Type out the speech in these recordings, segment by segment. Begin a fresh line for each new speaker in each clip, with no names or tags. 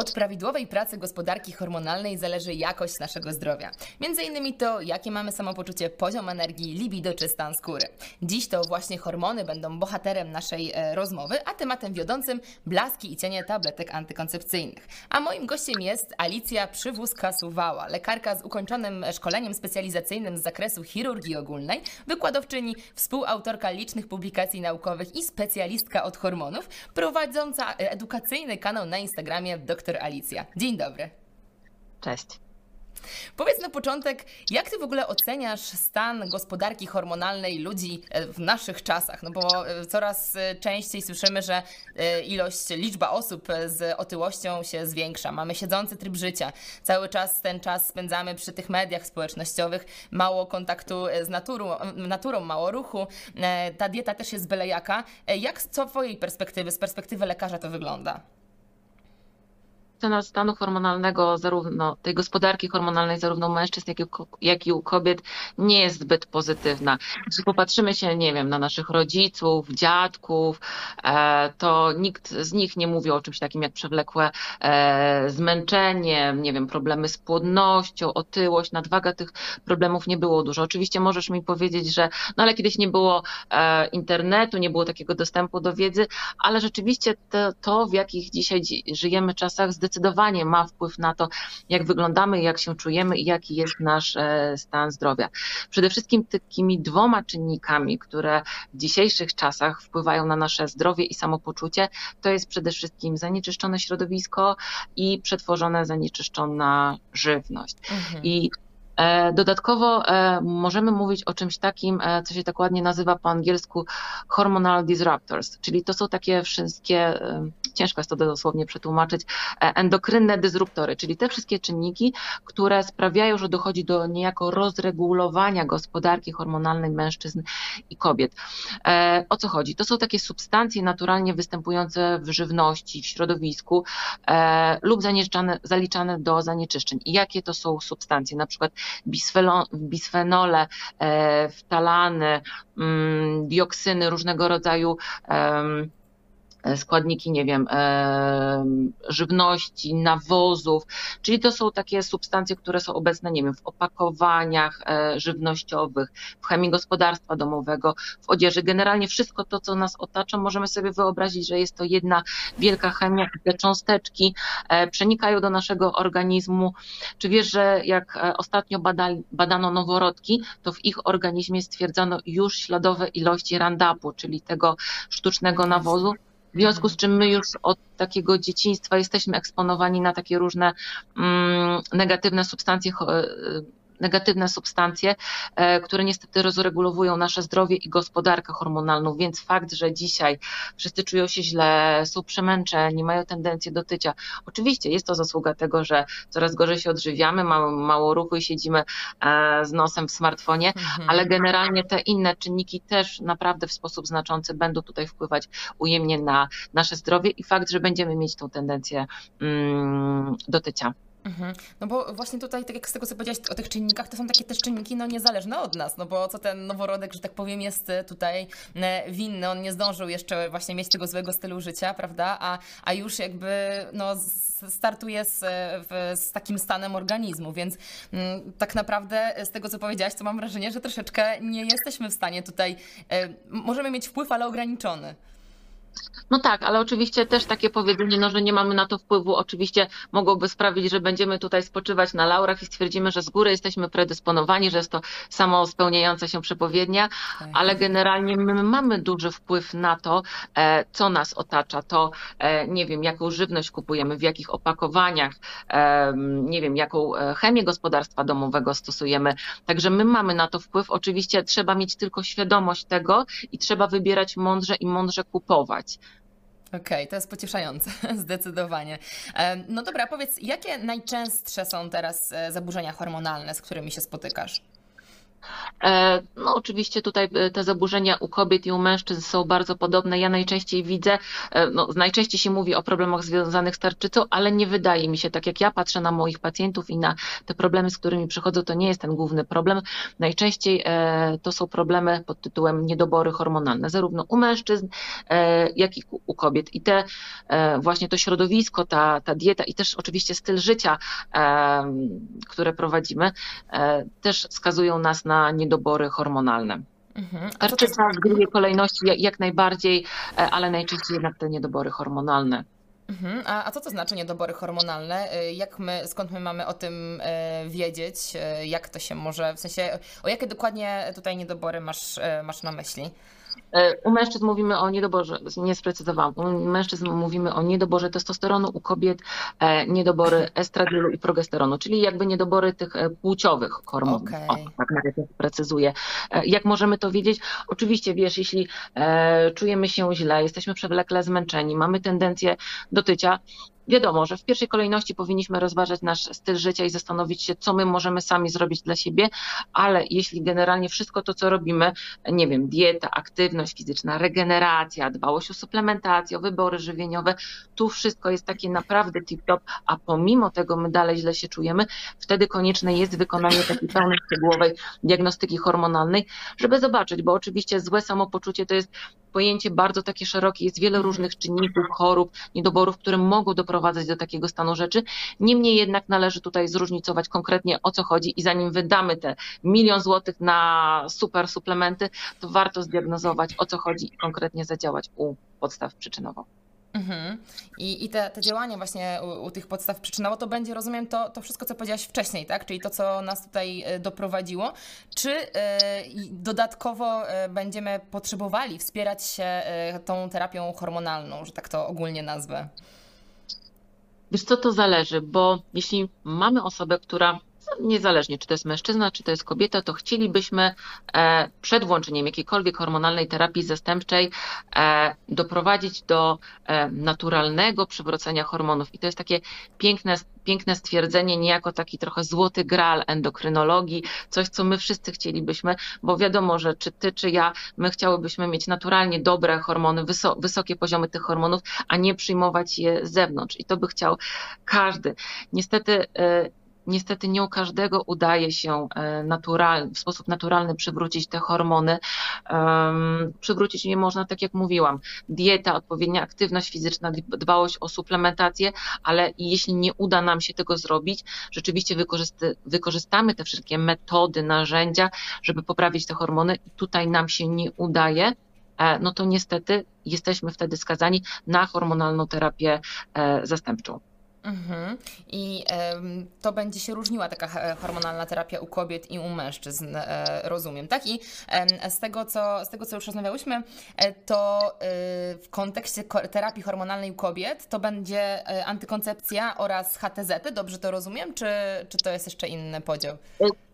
Od prawidłowej pracy gospodarki hormonalnej zależy jakość naszego zdrowia. Między innymi to, jakie mamy samopoczucie, poziom energii, libido czy stan skóry. Dziś to właśnie hormony będą bohaterem naszej e, rozmowy, a tematem wiodącym blaski i cienie tabletek antykoncepcyjnych. A moim gościem jest Alicja Przywózka-Suwała, lekarka z ukończonym szkoleniem specjalizacyjnym z zakresu chirurgii ogólnej, wykładowczyni, współautorka licznych publikacji naukowych i specjalistka od hormonów, prowadząca edukacyjny kanał na Instagramie Dr Alicja. Dzień dobry.
Cześć.
Powiedz na początek, jak ty w ogóle oceniasz stan gospodarki hormonalnej ludzi e, w naszych czasach? No bo e, coraz e, częściej słyszymy, że ilość, liczba osób z otyłością się zwiększa. Mamy siedzący tryb życia. Cały czas ten czas spędzamy przy tych mediach społecznościowych. Mało kontaktu z naturą, naturą mało ruchu. Ta dieta też jest byle jaka. Jak z twojej perspektywy, z perspektywy lekarza to wygląda?
Ocena stanu hormonalnego, zarówno tej gospodarki hormonalnej, zarówno u mężczyzn, jak i, jak i u kobiet, nie jest zbyt pozytywna. Jeśli popatrzymy się, nie wiem, na naszych rodziców, dziadków, e, to nikt z nich nie mówi o czymś takim jak przewlekłe e, zmęczenie, nie wiem, problemy z płodnością, otyłość, nadwaga. Tych problemów nie było dużo. Oczywiście możesz mi powiedzieć, że no ale kiedyś nie było e, internetu, nie było takiego dostępu do wiedzy, ale rzeczywiście to, to w jakich dzisiaj żyjemy czasach, zdecydowanie zdecydowanie ma wpływ na to, jak wyglądamy, jak się czujemy i jaki jest nasz e, stan zdrowia. Przede wszystkim takimi dwoma czynnikami, które w dzisiejszych czasach wpływają na nasze zdrowie i samopoczucie, to jest przede wszystkim zanieczyszczone środowisko i przetworzona, zanieczyszczona żywność. Mhm. I dodatkowo e, możemy mówić o czymś takim, e, co się tak ładnie nazywa po angielsku hormonal disruptors, czyli to są takie wszystkie, ciężko jest to dosłownie przetłumaczyć, endokrynne dysruptory, czyli te wszystkie czynniki, które sprawiają, że dochodzi do niejako rozregulowania gospodarki hormonalnej mężczyzn i kobiet. O co chodzi? To są takie substancje naturalnie występujące w żywności, w środowisku lub zaliczane do zanieczyszczeń. I jakie to są substancje? Na przykład bisfenole, wtalany, mm, dioksyny, różnego rodzaju E, składniki, nie wiem, e, żywności, nawozów, czyli to są takie substancje, które są obecne, nie wiem, w opakowaniach e, żywnościowych, w chemii gospodarstwa domowego, w odzieży. Generalnie wszystko to, co nas otacza, możemy sobie wyobrazić, że jest to jedna wielka chemia te cząsteczki przenikają do naszego organizmu. Czy wiesz, że jak ostatnio badali, badano noworodki, to w ich organizmie stwierdzano już śladowe ilości randapu, czyli tego sztucznego nawozu, w związku z czym my już od takiego dzieciństwa jesteśmy eksponowani na takie różne mm, negatywne substancje negatywne substancje, e, które niestety rozregulowują nasze zdrowie i gospodarkę hormonalną, więc fakt, że dzisiaj wszyscy czują się źle, są przemęczeni, mają tendencję do tycia. Oczywiście jest to zasługa tego, że coraz gorzej się odżywiamy, mamy mało ruchu i siedzimy e, z nosem w smartfonie, mhm. ale generalnie te inne czynniki też naprawdę w sposób znaczący będą tutaj wpływać ujemnie na nasze zdrowie i fakt, że będziemy mieć tą tendencję mm, do tycia.
Mhm. No bo właśnie tutaj, tak jak z tego co powiedziałeś o tych czynnikach, to są takie też czynniki no, niezależne od nas, no bo co ten noworodek, że tak powiem, jest e, tutaj e, winny, on nie zdążył jeszcze właśnie mieć tego złego stylu życia, prawda, a, a już jakby no, startuje z, z takim stanem organizmu, więc m, mm, tak naprawdę z tego co powiedziałaś, to mam wrażenie, że troszeczkę nie jesteśmy w stanie tutaj, możemy mieć wpływ, ale ograniczony.
No tak, ale oczywiście też takie powiedzenie, no, że nie mamy na to wpływu, oczywiście mogłoby sprawić, że będziemy tutaj spoczywać na laurach i stwierdzimy, że z góry jesteśmy predysponowani, że jest to samo spełniająca się przepowiednia, tak. ale generalnie my mamy duży wpływ na to, e, co nas otacza, to e, nie wiem, jaką żywność kupujemy, w jakich opakowaniach, e, nie wiem, jaką chemię gospodarstwa domowego stosujemy. Także my mamy na to wpływ. Oczywiście trzeba mieć tylko świadomość tego i trzeba wybierać mądrze i mądrze kupować.
Okej, okay, to jest pocieszające, zdecydowanie. No dobra, powiedz, jakie najczęstsze są teraz e, zaburzenia hormonalne, z którymi się spotykasz?
E, no, oczywiście tutaj e, te zaburzenia u kobiet i u mężczyzn są bardzo podobne. Ja najczęściej widzę, e, no, najczęściej się mówi o problemach związanych z tarczycą, ale nie wydaje mi się, tak jak ja patrzę na moich pacjentów i na te problemy, z którymi przychodzą, to nie jest ten główny problem. Najczęściej to są problemy pod tytułem niedobory hormonalne, zarówno u mężczyzn, jak i u kobiet. I te właśnie to środowisko, ta, ta dieta i też oczywiście styl życia, które prowadzimy, też skazują nas na niedobory hormonalne. Mhm. Tarczyca w drugiej kolejności jak, jak najbardziej, e, ale najczęściej jednak te niedobory hormonalne.
Mhm. A, a co to znaczy niedobory hormonalne? E, jak my, skąd my mamy o tym e, wiedzieć? Jak to się może, w sensie, o jakie dokładnie tutaj niedobory masz, masz na myśli?
E, u mężczyzn mówimy o niedoborze, nie sprecyzowałam, u mężczyzn mówimy o niedoborze testosteronu, u kobiet e, niedobory estradiolu i progesteronu, czyli jakby niedobory tych e, płciowych hormonów. Okay. O, tak nawet precyzuję. Jak możemy to wiedzieć? Oczywiście, wiesz, jeśli czujemy się źle, jesteśmy przewlekle zmęczeni, mamy tendencję do tycia, Wiadomo, że w pierwszej kolejności powinniśmy rozważać nasz styl życia i zastanowić się, co my możemy sami zrobić dla siebie, ale jeśli generalnie wszystko to, co robimy, nie wiem, dieta, aktywność fizyczna, regeneracja, dbałość o suplementację, o wybory żywieniowe, tu wszystko jest takie naprawdę tip-top, a pomimo tego my dalej źle się czujemy, wtedy konieczne jest wykonanie takiej pełnej, szczegółowej diagnostyki hormonalnej, żeby zobaczyć, bo oczywiście złe samopoczucie to jest pojęcie bardzo takie szerokie, jest wiele różnych czynników, chorób, niedoborów, które mogą doprowadzać do takiego stanu rzeczy. Niemniej jednak należy tutaj zróżnicować konkretnie o co chodzi i zanim wydamy te milion złotych na super suplementy, to warto zdiagnozować o co chodzi i konkretnie zadziałać u podstaw przyczynowo.
Mhm. I, i te, te właśnie u, u, tych podstaw przyczynowo to będzie, rozumiem, to, to wszystko, co powiedziałaś wcześniej, tak? Czyli to, co nas tutaj e, doprowadziło. Czy y, dodatkowo y, będziemy potrzebowali wspierać się tą terapią hormonalną, że tak to ogólnie nazwę?
Wiesz co, to zależy, bo jeśli mamy osobę, która niezależnie czy to jest mężczyzna, czy to jest kobieta, to chcielibyśmy e, przed włączeniem jakiejkolwiek hormonalnej terapii zastępczej e, doprowadzić do e, naturalnego przywrócenia hormonów. I to jest takie piękne, piękne stwierdzenie, niejako taki trochę złoty gral endokrynologii, coś, co my wszyscy chcielibyśmy, bo wiadomo, że czy ty, czy ja, my chciałybyśmy mieć naturalnie dobre hormony, wysokie poziomy tych hormonów, a nie przyjmować je z zewnątrz. I to by chciał każdy. Niestety Niestety nie u każdego udaje się e, w sposób naturalny przywrócić te hormony. Przywrócić nie można, tak jak mówiłam, dieta, odpowiednia aktywność fizyczna, dbałość o suplementację, ale jeśli nie uda nam się tego zrobić, rzeczywiście wykorzysty, wykorzystamy te wszystkie metody, narzędzia, żeby poprawić te hormony i tutaj nam się nie udaje, e, no to niestety jesteśmy wtedy skazani na hormonalną terapię e, zastępczą.
Mhm. I to będzie się różniła taka hormonalna terapia u kobiet i u mężczyzn, e, rozumiem, tak? I e, z, tego, co, z tego, co już rozmawiałyśmy, e, to e, w kontekście terapii hormonalnej u kobiet to będzie e, antykoncepcja oraz HTZ, dobrze to rozumiem? Czy, czy to jest jeszcze inny podział?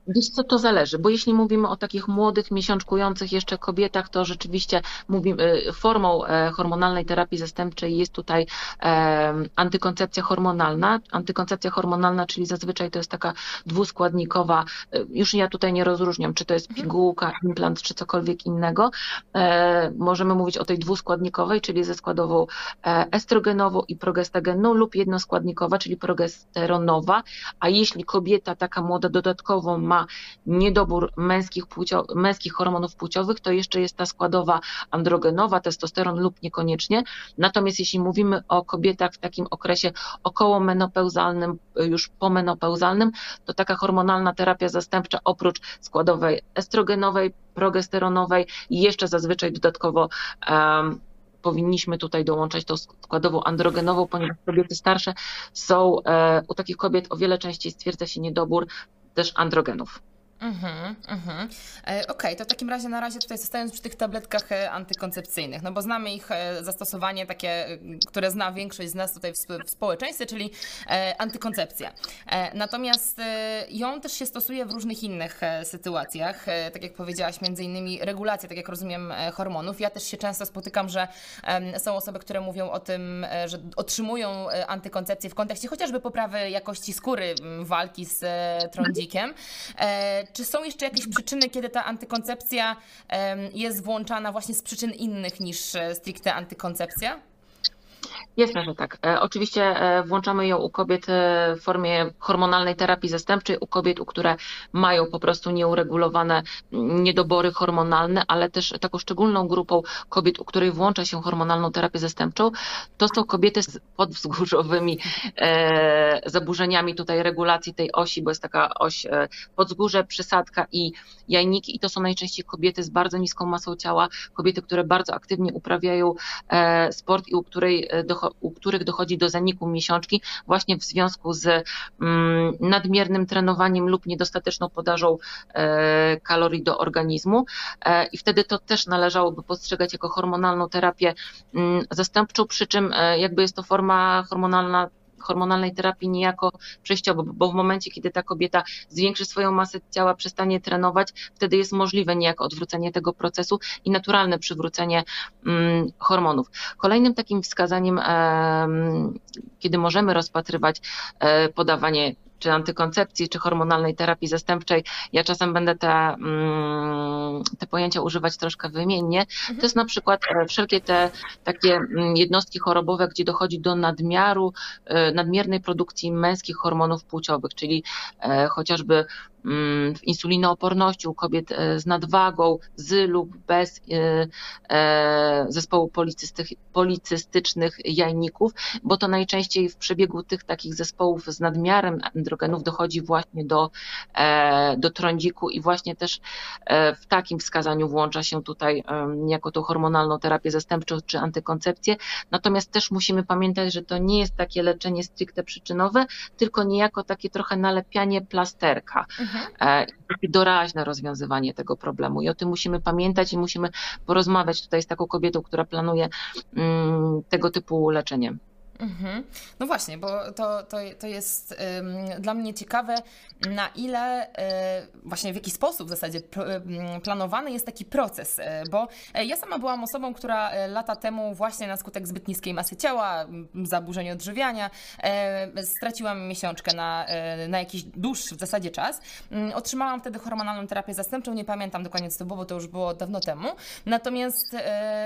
E, Wiesz co, to zależy, bo jeśli mówimy o takich młodych, miesiączkujących jeszcze kobietach, to rzeczywiście mówimy, formą e, hormonalnej terapii zastępczej jest tutaj antykoncepcja hormonalna. Antykoncepcja hormonalna, czyli zazwyczaj to jest taka dwuskładnikowa, e, już ja tutaj nie rozróżniam, czy to jest mhm. pigułka, implant, czy cokolwiek innego. E, możemy mówić o tej dwuskładnikowej, czyli ze składową estrogenową i progestagenną lub jednoskładnikowa, czyli progesteronowa, a jeśli kobieta taka młoda dodatkowo ma ma niedobór męskich, płcio, męskich hormonów płciowych, to jeszcze jest ta składowa androgenowa, testosteron lub niekoniecznie. Natomiast jeśli mówimy o kobietach w takim okresie okołomenopauzalnym, już pomenopauzalnym, to taka hormonalna terapia zastępcza oprócz składowej estrogenowej, progesteronowej i jeszcze zazwyczaj dodatkowo um, powinniśmy tutaj dołączać tą składową androgenową, ponieważ kobiety starsze są, e, u takich kobiet o wiele częściej stwierdza się niedobór też androgenów.
Mhm, mhm. E, Okej, okay, to w takim razie na razie tutaj zostając przy tych tabletkach e, antykoncepcyjnych, no bo znamy ich e, zastosowanie takie, które zna większość z nas tutaj w, społeczeństwie, czyli antykoncepcja. Natomiast ją też się stosuje w różnych innych sytuacjach, tak jak powiedziałaś, między innymi regulacja, tak jak rozumiem, hormonów. Ja też się często spotykam, że są osoby, które mówią o tym, że otrzymują antykoncepcję w kontekście chociażby poprawy jakości skóry, walki z trądzikiem Czy są jeszcze jakieś przyczyny, kiedy ta antykoncepcja jest włączana właśnie z przyczyn innych niż stricte antykoncepcja?
Jasne, że tak. E, oczywiście e, włączamy ją u kobiet e, w formie hormonalnej terapii zastępczej, u kobiet, u które mają po prostu nieuregulowane niedobory hormonalne, ale też taką szczególną grupą kobiet, u której włącza się hormonalną terapię zastępczą, to są kobiety z podwzgórzowymi zaburzeniami tutaj regulacji tej osi, bo jest taka oś podzgórze, przysadka i jajniki i to są najczęściej kobiety z bardzo niską masą ciała, kobiety, które bardzo aktywnie uprawiają sport i u której u których dochodzi do zaniku miesiączki właśnie w związku z mm, nadmiernym trenowaniem lub niedostateczną podażą e, kalorii do organizmu. E, I wtedy to też należałoby postrzegać jako hormonalną terapię mm, zastępczą, przy czym e, jakby jest to forma hormonalna hormonalnej terapii niejako przejściowo, bo w momencie, kiedy ta kobieta zwiększy swoją masę ciała, przestanie trenować, wtedy jest możliwe niejako odwrócenie tego procesu i naturalne przywrócenie mm, hormonów. Kolejnym takim wskazaniem, kiedy możemy rozpatrywać e, podawanie czy antykoncepcji, czy hormonalnej terapii zastępczej. Ja czasem będę te, mm, te pojęcia używać troszkę wymiennie. To jest na przykład e, wszelkie te takie mm, jednostki chorobowe, gdzie dochodzi do nadmiaru, e, nadmiernej produkcji męskich hormonów płciowych, czyli e, chociażby w insulinooporności u kobiet e, z nadwagą, z lub bez e, e, zespołu policystycznych jajników, bo to najczęściej w przebiegu tych takich zespołów z nadmiarem androgenów dochodzi właśnie do, do trądziku i właśnie też w takim wskazaniu włącza się tutaj jako tą hormonalną terapię zastępczą czy antykoncepcję. Natomiast też musimy pamiętać, że to nie jest takie leczenie stricte przyczynowe, tylko niejako takie trochę nalepianie plasterka. Mhm mhm. doraźne rozwiązywanie tego problemu. I o tym musimy pamiętać i musimy porozmawiać tutaj z taką kobietą, która planuje mm, tego typu leczenie.
Mhm. No właśnie, bo to, to, to jest dla mnie ciekawe, na ile y, właśnie w jaki sposób w zasadzie planowany jest taki proces, y, bo e, ja sama byłam osobą, która lata temu właśnie na skutek zbyt niskiej masy ciała, zaburzeń odżywiania, straciłam miesiączkę na, na jakiś dłuższy w zasadzie czas. Otrzymałam wtedy hormonalną terapię zastępczą, nie pamiętam dokładnie co to było, bo to już było dawno temu. Natomiast,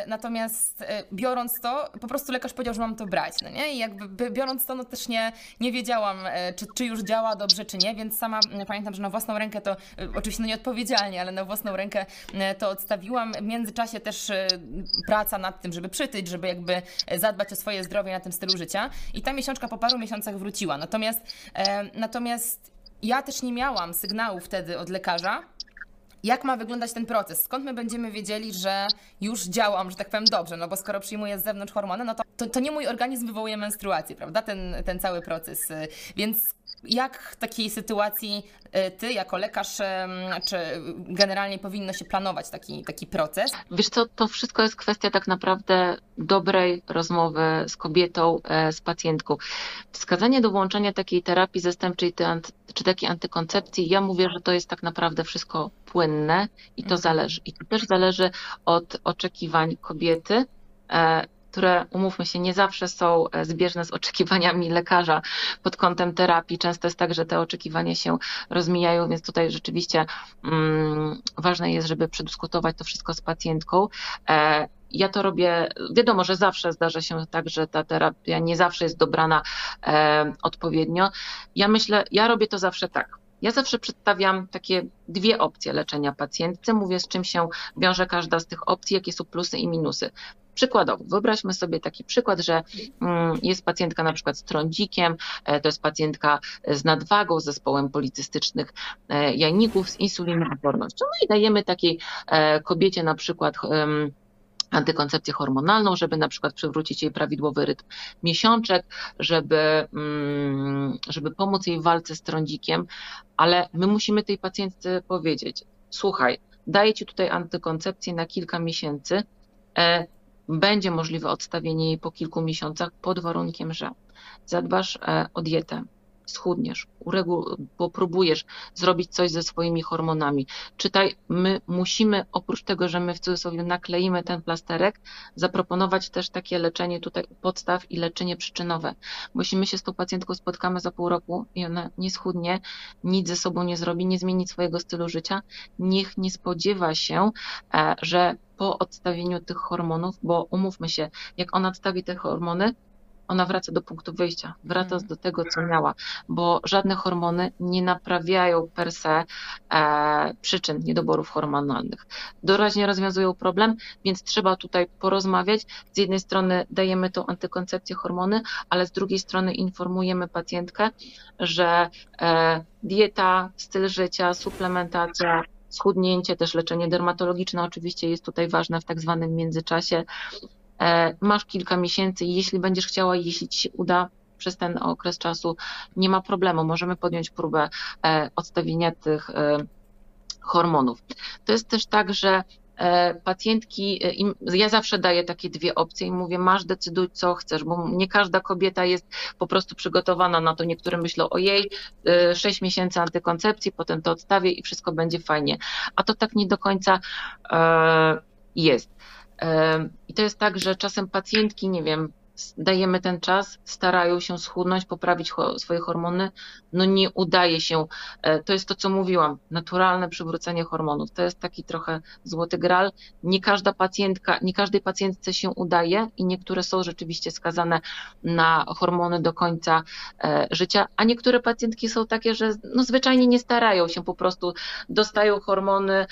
natomiast biorąc to, po prostu lekarz powiedział, że mam to brać, no nie? Nie? I jakby biorąc to, no też nie, nie wiedziałam, e, czy, czy już działa dobrze, czy nie, więc sama pamiętam, że na własną rękę to, e, oczywiście no nieodpowiedzialnie, ale na własną rękę e, to odstawiłam. W międzyczasie też praca nad tym, żeby przytyć, żeby jakby zadbać o swoje zdrowie na tym stylu życia. I ta miesiączka po paru miesiącach wróciła. Natomiast, natomiast ja też nie miałam sygnału wtedy od lekarza, jak ma wyglądać ten proces? Skąd my będziemy wiedzieli, że już działam, że tak powiem, dobrze? No bo skoro przyjmuję z zewnątrz hormony, no to, to, to nie mój organizm wywołuje menstruację, prawda? Ten, ten cały proces. Więc jak w takiej sytuacji y, ty jako lekarz, czy generalnie powinno się planować taki, taki proces?
Wiesz co, to wszystko jest kwestia tak naprawdę dobrej rozmowy z kobietą, e, z pacjentką. Wskazanie do włączenia takiej terapii zastępczej czy takiej antykoncepcji, ja mówię, że to jest tak naprawdę wszystko płynne i to mhm. zależy. I to też zależy od oczekiwań kobiety e, które, umówmy się, nie zawsze są e, zbieżne z oczekiwaniami lekarza pod kątem terapii. Często jest tak, że te oczekiwania się rozmijają, więc tutaj rzeczywiście mm, ważne jest, żeby przedyskutować to wszystko z pacjentką. E, ja to robię, wiadomo, że zawsze zdarza się tak, że ta terapia nie zawsze jest dobrana e, odpowiednio. Ja myślę, ja robię to zawsze tak. Ja zawsze przedstawiam takie dwie opcje leczenia pacjentce, mówię z czym się wiąże każda z tych opcji, jakie są plusy i minusy. Przykładowo, wyobraźmy sobie taki przykład, że mm, jest pacjentka na przykład z trądzikiem, e, to jest pacjentka z nadwagą, z zespołem policystycznych e, jajników, z insulinoopornością. No i dajemy takiej e, kobiecie na przykład antykoncepcję hormonalną, żeby na przykład przywrócić jej prawidłowy rytm miesiączek, żeby, mm, żeby pomóc jej w walce z trądzikiem, ale my musimy tej pacjentce powiedzieć, słuchaj, daję ci tutaj antykoncepcję na kilka miesięcy, będzie możliwe odstawienie jej po kilku miesiącach pod warunkiem, że zadbasz e, o dietę, schudniesz, uregu- bo próbujesz zrobić coś ze swoimi hormonami. Czytaj, my musimy, oprócz tego, że my w cudzysłowie nakleimy ten plasterek, zaproponować też takie leczenie tutaj podstaw i leczenie przyczynowe. Bo jeśli my się z tą pacjentką spotkamy za pół roku i ona nie schudnie, nic ze sobą nie zrobi, nie zmieni swojego stylu życia, niech nie spodziewa się, e, że po odstawieniu tych hormonów, bo umówmy się, jak ona odstawi te hormony, ona wraca do punktu wyjścia, wraca
Mhm.
do tego, co miała, bo żadne hormony nie naprawiają per se e, przyczyn niedoborów hormonalnych. Doraźnie rozwiązują problem, więc trzeba tutaj porozmawiać. Z jednej strony dajemy tą antykoncepcję hormony, ale z drugiej strony informujemy pacjentkę, że e, dieta, styl życia, suplementacja, schudnięcie, też leczenie dermatologiczne oczywiście jest tutaj ważne w tak zwanym międzyczasie. E, Masz kilka miesięcy i jeśli będziesz chciała, jeśli ci się uda przez ten okres czasu, nie ma problemu, możemy podjąć próbę e, odstawienia tych e, hormonów. To jest też tak, że pacjentki, ja zawsze daję takie dwie opcje i mówię, masz decyduj co chcesz, bo nie każda kobieta jest po prostu przygotowana na to. Niektóre myślą, ojej, sześć miesięcy antykoncepcji, potem to odstawię i wszystko będzie fajnie. A to tak nie do końca jest. I to jest tak, że czasem pacjentki, nie wiem, dajemy ten czas, starają się schudnąć, poprawić swoje hormony, no nie udaje się. E, To jest to, co mówiłam, naturalne przywrócenie hormonów. To jest taki trochę złoty gral. Nie każda pacjentka, nie każdej pacjentce się udaje i niektóre są rzeczywiście skazane na hormony do końca e, życia, a niektóre pacjentki są takie, że no zwyczajnie nie starają się, po prostu dostają hormony,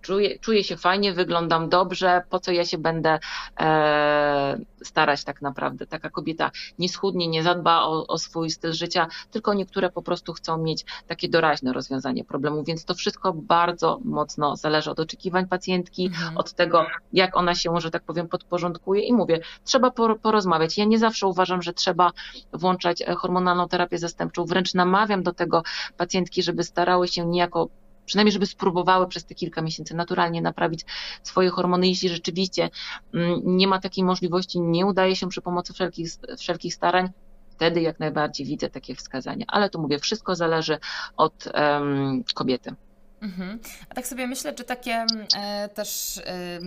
czuję, czuję się fajnie, wyglądam dobrze, po co ja się będę e, starać tak naprawdę. Taka kobieta nie schudnie, nie zadba o, o swój styl życia, tylko niektóre po prostu chcą mieć takie doraźne rozwiązanie problemu, więc to wszystko bardzo mocno zależy od oczekiwań pacjentki,
Mhm.
od tego, jak ona się, że tak powiem, podporządkuje i mówię, trzeba por- porozmawiać. Ja nie zawsze uważam, że trzeba włączać e, hormonalną terapię zastępczą, wręcz namawiam do tego pacjentki, żeby starały się niejako przynajmniej żeby spróbowały przez te kilka miesięcy naturalnie naprawić swoje hormony. Jeśli rzeczywiście mm, nie ma takiej możliwości, nie udaje się przy pomocy wszelkich, wszelkich starań, wtedy jak najbardziej widzę takie wskazania. Ale tu mówię, wszystko zależy od em, kobiety.
Mhm. A tak sobie myślę, czy takie mm, e, też e,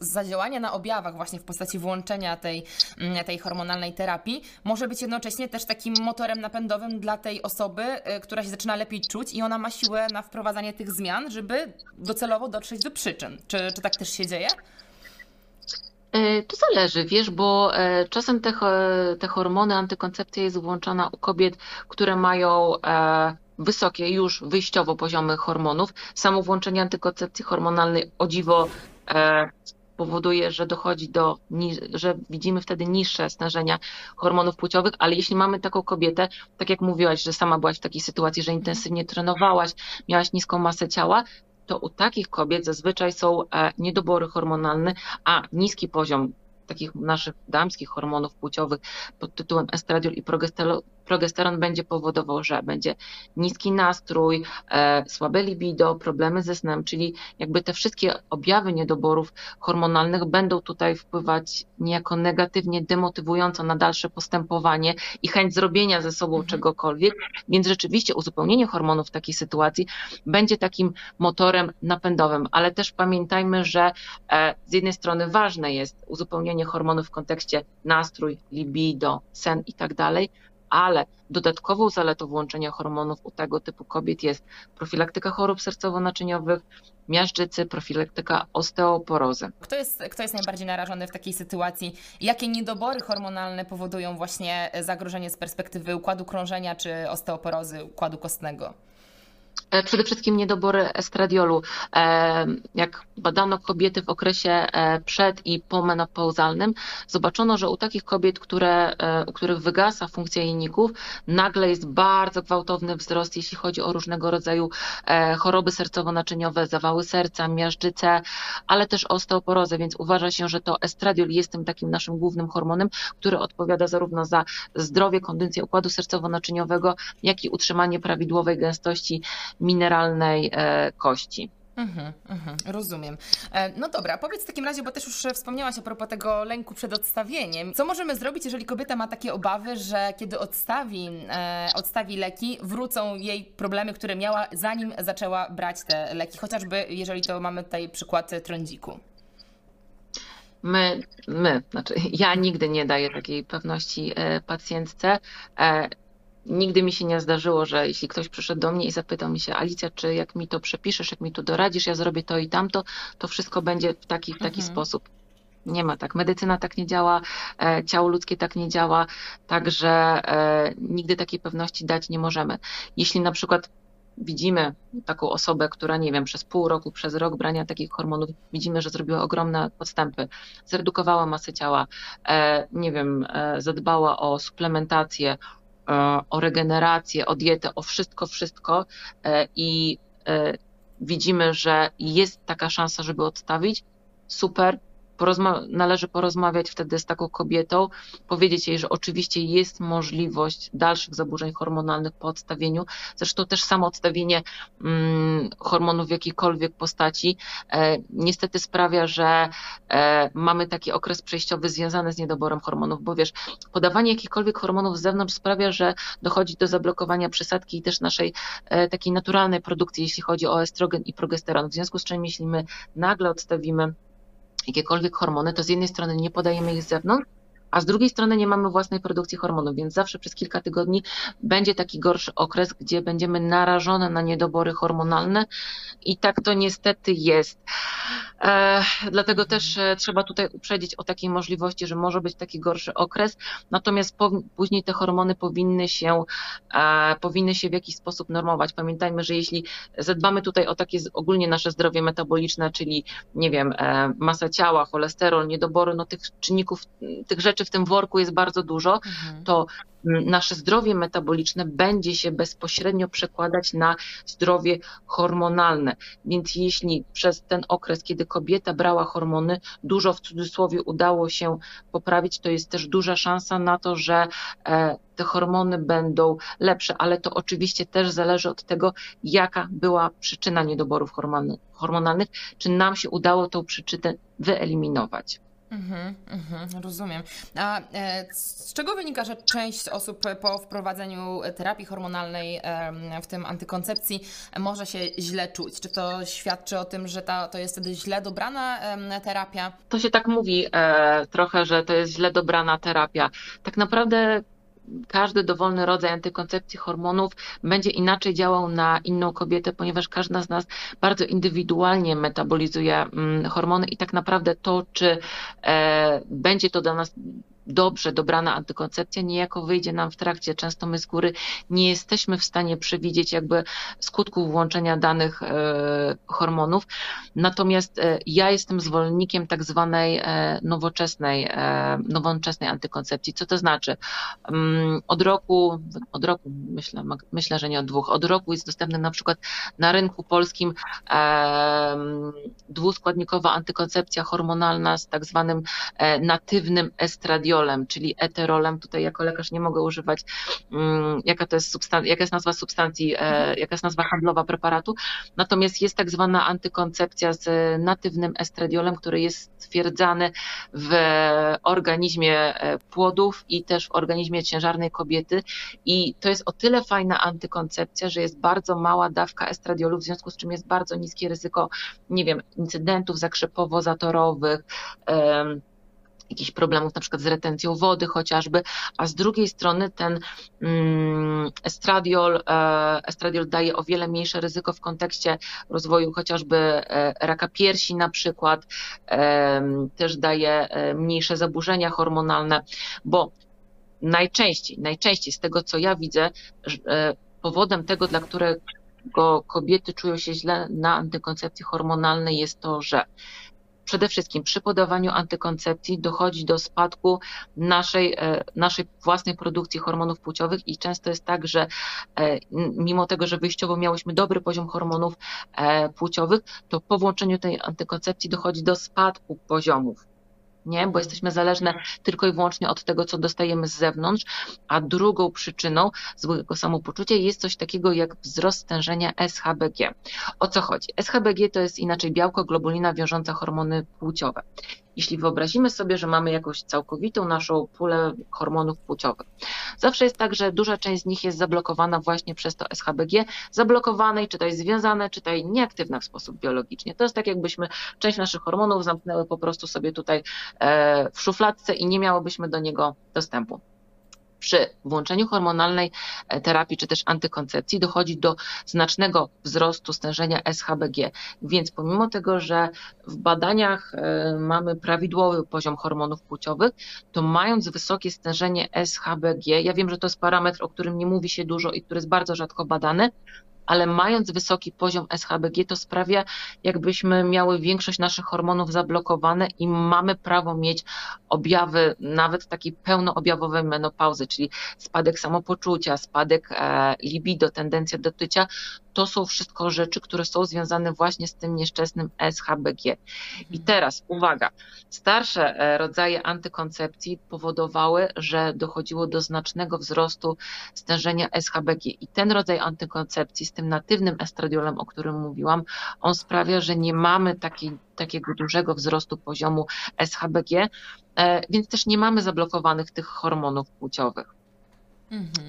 zadziałanie na objawach właśnie w postaci włączenia tej, mm, tej hormonalnej terapii może być jednocześnie też takim motorem napędowym dla tej osoby, e, która się zaczyna lepiej czuć i ona ma siłę na wprowadzanie tych zmian, żeby docelowo dotrzeć do przyczyn. Czy, czy tak też się dzieje?
E, To zależy, wiesz, bo e, czasem te, te hormony, antykoncepcja jest włączana u kobiet, które mają e, wysokie już wyjściowo poziomy hormonów. Samo włączenie antykoncepcji hormonalnej o dziwo e, powoduje, że dochodzi do, że widzimy wtedy niższe stężenia hormonów płciowych, ale jeśli mamy taką kobietę, tak jak mówiłaś, że sama byłaś w takiej sytuacji, że intensywnie trenowałaś, miałaś niską masę ciała, to u takich kobiet zazwyczaj są e, niedobory hormonalne, a niski poziom takich naszych damskich hormonów płciowych pod tytułem estradiol i progestero- progesteron będzie powodował, że będzie niski nastrój, e, słabe libido, problemy ze snem, czyli jakby te wszystkie objawy niedoborów hormonalnych będą tutaj wpływać niejako negatywnie, demotywująco na dalsze postępowanie i chęć zrobienia ze sobą
Mhm.
czegokolwiek, więc rzeczywiście uzupełnienie hormonów w takiej sytuacji będzie takim motorem napędowym, ale też pamiętajmy, że e, z jednej strony ważne jest uzupełnienie hormonów w kontekście nastrój, libido, sen i tak dalej, ale dodatkową zaletą włączenia hormonów u tego typu kobiet jest profilaktyka chorób sercowo-naczyniowych, miażdżycy, profilaktyka osteoporozy.
Kto jest, kto jest najbardziej narażony w takiej sytuacji? Jakie niedobory hormonalne powodują właśnie zagrożenie z perspektywy układu krążenia czy osteoporozy układu kostnego?
E, Przede wszystkim niedobory estradiolu. E, Jak badano kobiety w okresie e, przed i pomenopauzalnym, zobaczono, że u takich kobiet, które, u których wygasa funkcja jajników, nagle jest bardzo gwałtowny wzrost, jeśli chodzi o różnego rodzaju choroby sercowo-naczyniowe, zawały serca, miażdżyce, ale też osteoporozę, więc uważa się, że to estradiol jest tym takim naszym głównym hormonem, który odpowiada zarówno za zdrowie, kondycję układu sercowo-naczyniowego, jak i utrzymanie prawidłowej gęstości mineralnej e, kości.
Mhm, mhm, rozumiem. E, no dobra, powiedz w takim razie, bo też już wspomniałaś a propos tego lęku przed odstawieniem. Co możemy zrobić, jeżeli kobieta ma takie obawy, że kiedy odstawi, e, odstawi leki, wrócą jej problemy, które miała zanim zaczęła brać te leki, chociażby jeżeli to mamy tutaj przykład trądziku?
My, my, znaczy ja nigdy nie daję takiej pewności e, pacjentce. E, nigdy mi się nie zdarzyło, że jeśli ktoś przyszedł do mnie i zapytał mi się, Alicja, czy jak mi to przepiszesz, jak mi to doradzisz, ja zrobię to i tamto, to wszystko będzie w taki, w taki mhm. sposób. Nie ma tak. Medycyna tak nie działa, e, ciało ludzkie tak nie działa, także nigdy takiej pewności dać nie możemy. Jeśli na przykład widzimy taką osobę, która, nie wiem, przez pół roku, przez rok brania takich hormonów, widzimy, że zrobiła ogromne podstępy, zredukowała masę ciała, e, nie wiem, e, zadbała o suplementację, e, o regenerację, o dietę, o wszystko, wszystko i widzimy, że jest taka szansa, żeby odstawić, super, porozma- należy porozmawiać wtedy z taką kobietą, powiedzieć jej, że oczywiście jest możliwość dalszych zaburzeń hormonalnych po odstawieniu. Zresztą też samo odstawienie mm, hormonów w jakiejkolwiek postaci e, niestety sprawia, że e, mamy taki okres przejściowy związany z niedoborem hormonów, bo wiesz, podawanie jakichkolwiek hormonów z zewnątrz sprawia, że dochodzi do zablokowania przysadki i też naszej e, takiej naturalnej produkcji, jeśli chodzi o estrogen i progesteron. W związku z czym, jeśli my nagle odstawimy jakiekolwiek hormony, to z jednej strony nie podajemy ich z zewnątrz, a z drugiej strony nie mamy własnej produkcji hormonów, więc zawsze przez kilka tygodni będzie taki gorszy okres, gdzie będziemy narażone na niedobory hormonalne i tak to niestety jest. E, dlatego też e, trzeba tutaj uprzedzić o takiej możliwości, że może być taki gorszy okres, natomiast po, później te hormony powinny się, e, powinny się w jakiś sposób normować. Pamiętajmy, że jeśli zadbamy tutaj o takie ogólnie nasze zdrowie metaboliczne, czyli nie wiem, e, masa ciała, cholesterol, niedobory, no tych czynników, tych rzeczy w tym worku jest bardzo dużo, mhm. to nasze zdrowie metaboliczne będzie się bezpośrednio przekładać na zdrowie hormonalne. Więc jeśli przez ten okres, kiedy kobieta brała hormony, dużo w cudzysłowie udało się poprawić, to jest też duża szansa na to, że e, te hormony będą lepsze, ale to oczywiście też zależy od tego, jaka była przyczyna niedoborów hormonalnych, czy nam się udało tą przyczynę wyeliminować.
Mhm, mhm, rozumiem. A e, z czego wynika, że część osób po wprowadzeniu terapii hormonalnej, w tym antykoncepcji, może się źle czuć? Czy to świadczy o tym, że ta, to jest wtedy źle dobrana terapia?
To się tak mówi e, trochę, że to jest źle dobrana terapia. Tak naprawdę każdy dowolny rodzaj antykoncepcji hormonów będzie inaczej działał na inną kobietę, ponieważ każda z nas bardzo indywidualnie metabolizuje mm, hormony i tak naprawdę to, czy e, będzie to dla nas dobrze dobrana antykoncepcja niejako wyjdzie nam w trakcie. Często my z góry nie jesteśmy w stanie przewidzieć jakby skutków włączenia danych e, hormonów. Natomiast e, ja jestem zwolennikiem tak zwanej e, nowoczesnej, nowoczesnej antykoncepcji. Co to znaczy? Mm, od roku, od roku myślę, myślę, że nie od dwóch, od roku jest dostępny na przykład na rynku polskim dwuskładnikowa antykoncepcja hormonalna z tak zwanym natywnym estradiolem czyli eterolem. Tutaj jako lekarz nie mogę używać, um, jaka to jest substan- jaka jest nazwa substancji, e, jaka jest nazwa handlowa preparatu. Natomiast jest tak zwana antykoncepcja z natywnym estradiolem, który jest stwierdzany w organizmie e, płodów i też w organizmie ciężarnej kobiety. I to jest o tyle fajna antykoncepcja, że jest bardzo mała dawka estradiolu, w związku z czym jest bardzo niskie ryzyko, nie wiem, incydentów zakrzepowo-zatorowych, jakichś problemów na przykład z retencją wody chociażby, a z drugiej strony ten mm, estradiol, e, estradiol daje o wiele mniejsze ryzyko w kontekście rozwoju chociażby e, raka piersi na przykład, też daje e, mniejsze zaburzenia hormonalne, bo najczęściej, najczęściej z tego co ja widzę, powodem tego, dla którego kobiety czują się źle na antykoncepcji hormonalnej jest to, że przede wszystkim przy podawaniu antykoncepcji dochodzi do spadku naszej, e, naszej własnej produkcji hormonów płciowych i często jest tak, że e, mimo tego, że wyjściowo miałyśmy dobry poziom hormonów e, płciowych, to po włączeniu tej antykoncepcji dochodzi do spadku poziomów nie? bo jesteśmy zależne tylko i wyłącznie od tego, co dostajemy z zewnątrz, a drugą przyczyną złego samopoczucia jest coś takiego jak wzrost stężenia SHBG. O co chodzi? SHBG to jest inaczej białko, globulina wiążąca hormony płciowe. Jeśli wyobrazimy sobie, że mamy jakąś całkowitą naszą pulę hormonów płciowych, zawsze jest tak, że duża część z nich jest zablokowana właśnie przez to SHBG, zablokowane i czytaj związane, czytaj nieaktywna w sposób biologicznie. To jest tak, jakbyśmy część naszych hormonów zamknęły po prostu sobie tutaj e, w szufladce i nie miałybyśmy do niego dostępu przy włączeniu hormonalnej e, terapii czy też antykoncepcji dochodzi do znacznego wzrostu stężenia SHBG. Więc pomimo tego, że w badaniach e, mamy prawidłowy poziom hormonów płciowych, to mając wysokie stężenie SHBG, ja wiem, że to jest parametr, o którym nie mówi się dużo i który jest bardzo rzadko badany, ale mając wysoki poziom SHBG, to sprawia, jakbyśmy miały większość naszych hormonów zablokowane i mamy prawo mieć objawy, nawet takiej pełnoobjawowej menopauzy, czyli spadek samopoczucia, spadek e, libido, tendencja do tycia, to są wszystko rzeczy, które są związane właśnie z tym nieszczęsnym SHBG. I mhm. teraz uwaga, starsze e, rodzaje antykoncepcji powodowały, że dochodziło do znacznego wzrostu stężenia SHBG i ten rodzaj antykoncepcji z tym natywnym estradiolem, o którym mówiłam, on sprawia, że nie mamy takiego dużego wzrostu poziomu SHBG, e, więc też nie mamy zablokowanych tych hormonów płciowych.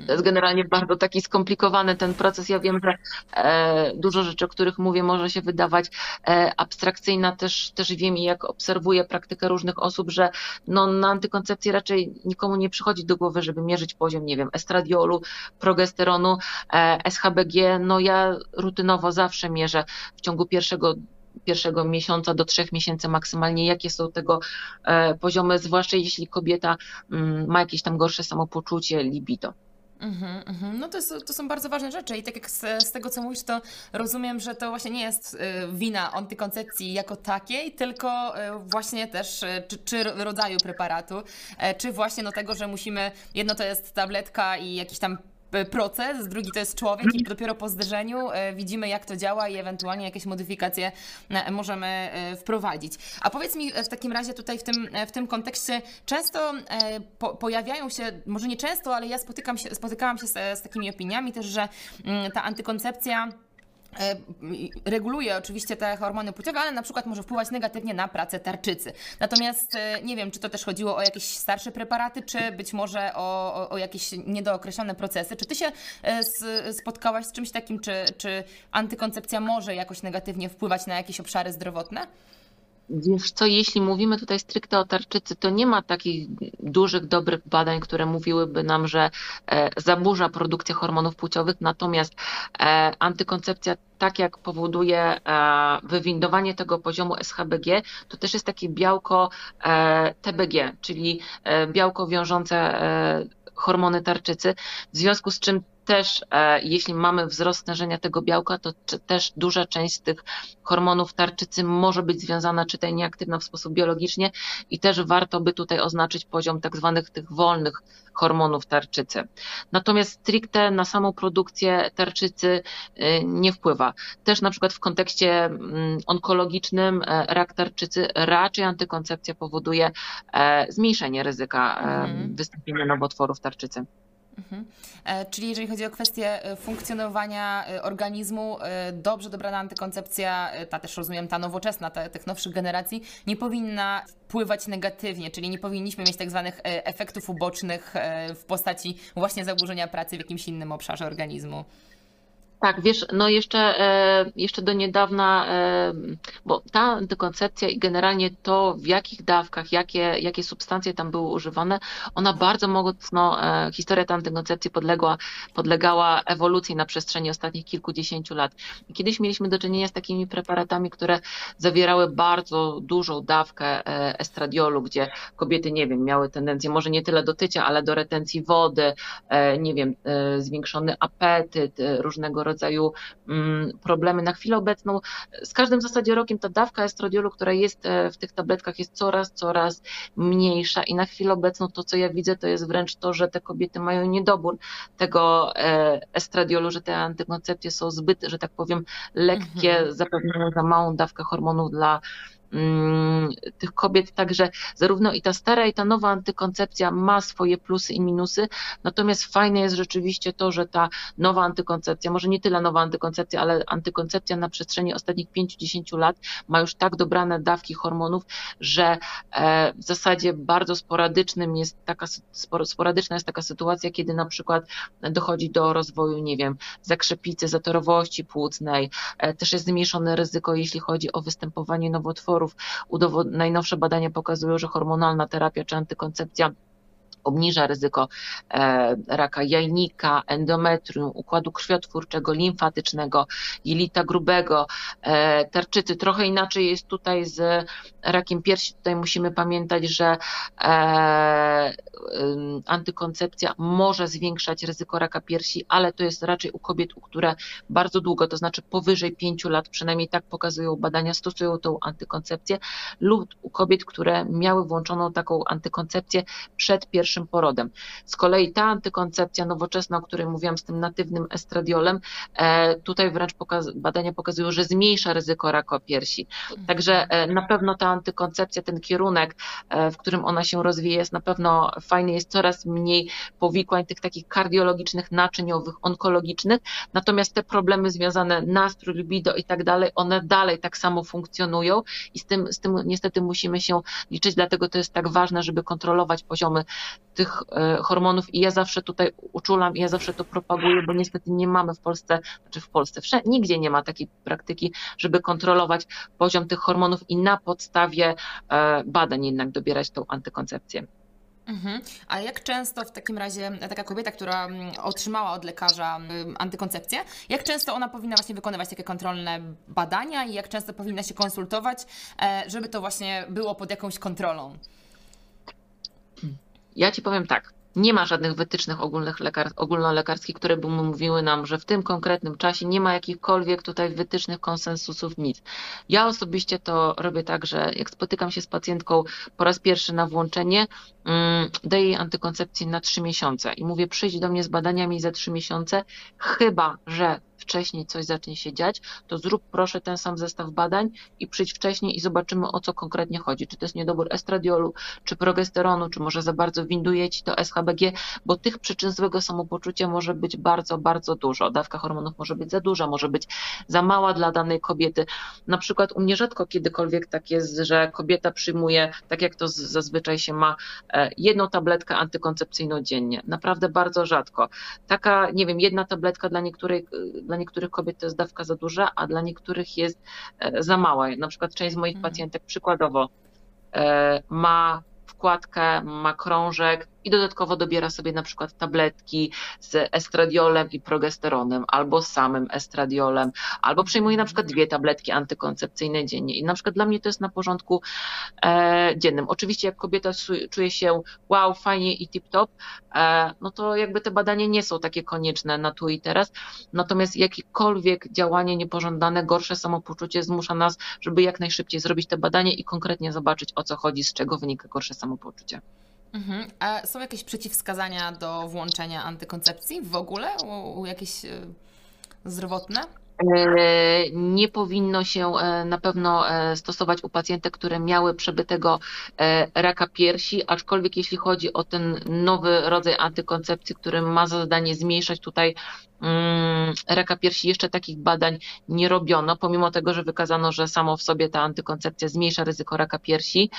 To jest generalnie bardzo taki skomplikowany ten proces. Ja wiem, że e, dużo rzeczy, o których mówię, może się wydawać e, abstrakcyjna. Też, też wiem i jak obserwuję praktykę różnych osób, że no, na antykoncepcji raczej nikomu nie przychodzi do głowy, żeby mierzyć poziom, nie wiem, estradiolu, progesteronu, e, SHBG. No ja rutynowo zawsze mierzę w ciągu pierwszego pierwszego miesiąca do trzech miesięcy maksymalnie, jakie są tego e, poziomy, zwłaszcza jeśli kobieta mm, ma jakieś tam gorsze samopoczucie, libido.
Mm-hmm, mm-hmm. No to, jest, to, są bardzo ważne rzeczy i tak jak z, z, tego, co mówisz, to rozumiem, że to właśnie nie jest y, wina antykoncepcji jako takiej, tylko y, właśnie też czy, czy, rodzaju preparatu, czy właśnie no tego, że musimy, jedno to jest tabletka i jakiś tam proces, drugi to jest człowiek i dopiero po zderzeniu e, widzimy, jak to działa i ewentualnie jakieś modyfikacje e, możemy e, wprowadzić. A powiedz mi w takim razie tutaj w tym, w tym kontekście, często po, pojawiają się, może nie często, ale ja spotykam się, spotykałam się z, z takimi opiniami też, że mm, ta antykoncepcja E, reguluje oczywiście te hormony płciowe, ale na przykład może wpływać negatywnie na pracę tarczycy. Natomiast e, nie wiem, czy to też chodziło o jakieś starsze preparaty, czy być może o, o, o jakieś niedookreślone procesy. Czy ty się e, spotkałaś z czymś takim, czy, czy antykoncepcja może jakoś negatywnie wpływać na jakieś obszary zdrowotne?
Wiesz co, jeśli mówimy tutaj stricte o tarczycy, to nie ma takich dużych, dobrych badań, które mówiłyby nam, że e, zaburza produkcję hormonów płciowych, natomiast e, antykoncepcja tak jak powoduje e, wywindowanie tego poziomu SHBG, to też jest takie białko TBG, czyli białko wiążące hormony tarczycy, w związku z czym też e, jeśli mamy wzrost stężenia tego białka, to też duża część z tych hormonów tarczycy może być związana czy tej nieaktywna w sposób biologicznie i też warto by tutaj oznaczyć poziom tak zwanych tych wolnych hormonów tarczycy. Natomiast stricte na samą produkcję tarczycy e, nie wpływa. Też na przykład w kontekście mm, onkologicznym e, rak tarczycy raczej antykoncepcja powoduje zmniejszenie ryzyka mhm. wystąpienia nowotworów tarczycy. Mhm.
E, czyli jeżeli chodzi o kwestię e, funkcjonowania e, organizmu, dobrze dobrana antykoncepcja, ta też rozumiem, ta nowoczesna, ta, tych nowszych generacji, nie powinna wpływać negatywnie, czyli nie powinniśmy mieć tak zwanych efektów ubocznych w postaci właśnie zaburzenia pracy w jakimś innym obszarze organizmu.
Tak, wiesz, no jeszcze, e, jeszcze do niedawna, e, bo ta antykoncepcja i generalnie to, w jakich dawkach, jakie, jakie substancje tam były używane, ona bardzo mocno, e, historia tej antykoncepcji podległa, podlegała ewolucji na przestrzeni ostatnich kilkudziesięciu lat. Kiedyś mieliśmy do czynienia z takimi preparatami, które zawierały bardzo dużą dawkę estradiolu, gdzie kobiety, nie wiem, miały tendencję może nie tyle do tycia, ale do retencji wody, nie wiem, zwiększony apetyt, różnego rodzaju rodzaju mm, problemy. Na chwilę obecną z każdym w zasadzie rokiem ta dawka estradiolu, która jest e, w tych tabletkach jest coraz, coraz mniejsza i na chwilę obecną to, co ja widzę, to jest wręcz to, że te kobiety mają niedobór tego e, estradiolu, że te antykoncepcje są zbyt, że tak powiem, lekkie, mhm. zapewniają za małą dawkę hormonów dla tych kobiet, także zarówno i ta stara, i ta nowa antykoncepcja ma swoje plusy i minusy, natomiast fajne jest rzeczywiście to, że ta nowa antykoncepcja, może nie tyle nowa antykoncepcja, ale antykoncepcja na przestrzeni ostatnich 5-10 lat ma już tak dobrane dawki hormonów, że e, w zasadzie bardzo sporadycznym jest taka, sporadyczna jest taka sytuacja, kiedy na przykład dochodzi do rozwoju, nie wiem, zakrzepicy, zatorowości płucnej, e, też jest zmniejszone ryzyko, jeśli chodzi o występowanie nowotworów. Najnowsze badania pokazują, że hormonalna terapia czy antykoncepcja obniża ryzyko e, raka jajnika, endometrium, układu krwiotwórczego, limfatycznego, jelita grubego, e, tarczycy. Trochę inaczej jest tutaj z rakiem piersi. Tutaj musimy pamiętać, że e, antykoncepcja może zwiększać ryzyko raka piersi, ale to jest raczej u kobiet, u które bardzo długo, to znaczy powyżej 5 lat, przynajmniej tak pokazują badania, stosują tą antykoncepcję, lub u kobiet, które miały włączoną taką antykoncepcję przed pierwszym pierwszym porodem. Z kolei ta antykoncepcja nowoczesna, o której mówiłam z tym natywnym estradiolem, e, tutaj wręcz pokaz badania pokazują, że zmniejsza ryzyko raka piersi. Także e, na pewno ta antykoncepcja, ten kierunek, e, w którym ona się rozwija, jest na pewno fajny, jest coraz mniej powikłań tych takich kardiologicznych, naczyniowych, onkologicznych, natomiast te problemy związane nastrój, libido i tak dalej, one dalej tak samo funkcjonują i z tym, z tym niestety musimy się liczyć, dlatego to jest tak ważne, żeby kontrolować poziomy tych e, hormonów i ja zawsze tutaj uczulam i ja zawsze to propaguję, bo niestety nie mamy w Polsce, znaczy w Polsce, wszędzie, nigdzie nie ma takiej praktyki, żeby kontrolować poziom tych hormonów i na podstawie e, badań jednak dobierać tą antykoncepcję.
Mhm. A jak często w takim razie taka kobieta, która mm, otrzymała od lekarza mm, antykoncepcję, jak często ona powinna właśnie wykonywać takie kontrolne badania i jak często powinna się konsultować, e, żeby to właśnie było pod jakąś kontrolą?
Ja ci powiem tak. Nie ma żadnych wytycznych ogólnych lekar, ogólnolekarskich, które by mówiły nam, że w tym konkretnym czasie nie ma jakichkolwiek tutaj wytycznych konsensusów, nic. Ja osobiście to robię tak, że jak spotykam się z pacjentką po raz pierwszy na włączenie, mm, daję jej antykoncepcję na trzy miesiące i mówię, przyjdź do mnie z badaniami za trzy miesiące, chyba że wcześniej coś zacznie się dziać, to zrób proszę ten sam zestaw badań i przyjdź wcześniej i zobaczymy o co konkretnie chodzi. Czy to jest niedobór estradiolu, czy progesteronu, czy może za bardzo winduje ci to SHBG, bo tych przyczyn złego samopoczucia może być bardzo, bardzo dużo. Dawka hormonów może być za duża, może być za mała dla danej kobiety. Na przykład u mnie rzadko kiedykolwiek tak jest, że kobieta przyjmuje, tak jak to zazwyczaj się ma, e, jedną tabletkę antykoncepcyjną dziennie. Naprawdę bardzo rzadko. Taka, nie wiem, jedna tabletka dla niektórej dla niektórych kobiet to jest dawka za duża, a dla niektórych jest e, za mała. Na przykład część z moich mhm. pacjentek przykładowo e, ma wkładkę, ma krążek, i dodatkowo dobiera sobie na przykład tabletki z estradiolem i progesteronem, albo samym estradiolem, albo przyjmuje na przykład dwie tabletki antykoncepcyjne dziennie. I na przykład dla mnie to jest na porządku e, dziennym. Oczywiście jak kobieta czuje się wow, fajnie i tip-top, e, no to jakby te badania nie są takie konieczne na tu i teraz. Natomiast jakiekolwiek działanie niepożądane, gorsze samopoczucie zmusza nas, żeby jak najszybciej zrobić te badania i konkretnie zobaczyć o co chodzi, z czego wynika gorsze samopoczucie.
Mhm. A są jakieś przeciwwskazania do włączenia antykoncepcji w ogóle? U, u jakieś y, zdrowotne?
E, nie powinno się e, na pewno e, stosować u pacjentek, które miały przebytego raka piersi, aczkolwiek jeśli chodzi o ten nowy rodzaj antykoncepcji, który ma za zadanie zmniejszać tutaj raka piersi jeszcze takich badań nie robiono, pomimo tego, że wykazano, że samo w sobie ta antykoncepcja zmniejsza ryzyko raka piersi.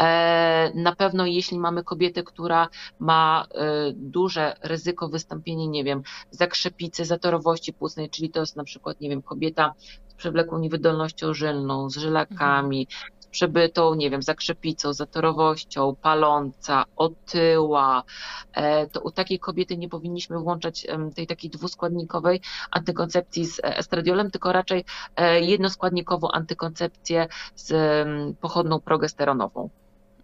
E, na pewno jeśli mamy kobietę, która ma e, duże ryzyko wystąpienia, nie wiem, zakrzepicy, zatorowości płucnej, czyli to jest na przykład, nie wiem, kobieta z przewlekłą niewydolnością żylną, z żylakami, przebytą, nie wiem, zakrzepicą, zatorowością, paląca, otyła, e, to u takiej kobiety nie powinniśmy włączać tej takiej dwuskładnikowej antykoncepcji z estradiolem, tylko raczej e, jednoskładnikową antykoncepcję z pochodną progesteronową.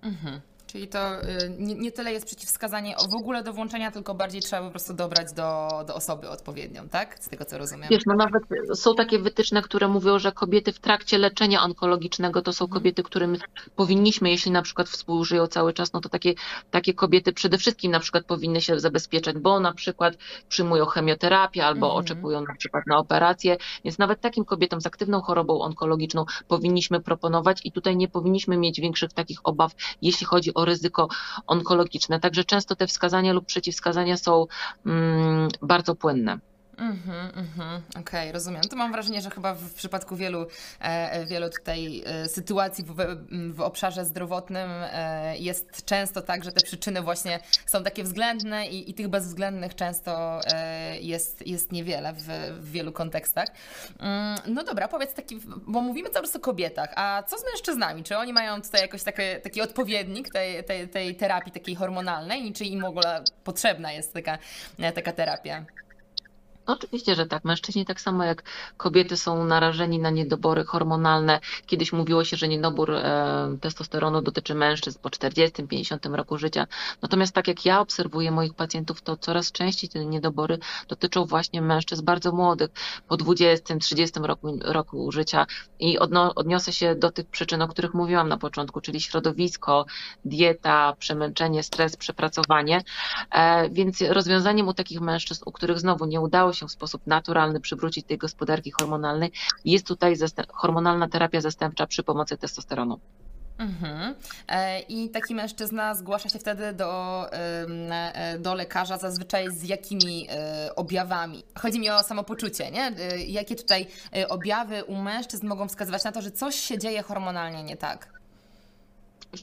Mhm Czyli to y, nie, nie, tyle jest przeciwwskazanie w ogóle do włączenia, tylko bardziej trzeba po prostu dobrać do, do osoby odpowiednią, tak? Z tego co rozumiem.
Wiesz, no nawet są takie wytyczne, które mówią, że kobiety w trakcie leczenia onkologicznego to są kobiety, którym powinniśmy, jeśli na przykład współżyją cały czas, no to takie, takie kobiety przede wszystkim na przykład powinny się zabezpieczać, bo na przykład przyjmują chemioterapię albo mhm. oczekują na przykład na operację, więc nawet takim kobietom z aktywną chorobą onkologiczną powinniśmy proponować i tutaj nie powinniśmy mieć większych takich obaw, jeśli chodzi o ryzyko onkologiczne. Także często te wskazania lub przeciwwskazania są mm, bardzo płynne.
Mhm, mhm, okej, okay, rozumiem. To mam wrażenie, że chyba w przypadku wielu, e, wielu tutaj e, sytuacji w, w obszarze zdrowotnym e, jest często tak, że te przyczyny właśnie są takie względne i, i tych bezwzględnych często jest, jest niewiele w, w wielu kontekstach. Mm, no dobra, powiedz taki, bo mówimy cały czas o kobietach, a co z mężczyznami? Czy oni mają tutaj jakoś taki, taki odpowiednik tej, tej, tej terapii takiej hormonalnej? Czy im w ogóle potrzebna jest taka, taka terapia?
Oczywiście, że tak. Mężczyźni tak samo jak kobiety są narażeni na niedobory hormonalne. Kiedyś mówiło się, że niedobór e, testosteronu dotyczy mężczyzn po 40-50 roku życia. Natomiast tak jak ja obserwuję moich pacjentów, to coraz częściej te niedobory dotyczą właśnie mężczyzn bardzo młodych, po 20-30 roku, roku życia. I odno, odniosę się do tych przyczyn, o których mówiłam na początku, czyli środowisko, dieta, przemęczenie, stres, przepracowanie. E, więc rozwiązaniem u takich mężczyzn, u których znowu nie udało się w sposób naturalny przywrócić tej gospodarki hormonalnej, jest tutaj hormonalna terapia zastępcza przy pomocy testosteronu.
Mhm. E, I taki mężczyzna zgłasza się wtedy do, e, do lekarza zazwyczaj z jakimi e, objawami? Chodzi mi o samopoczucie, nie? Jakie tutaj objawy u mężczyzn mogą wskazywać na to, że coś się dzieje hormonalnie nie tak?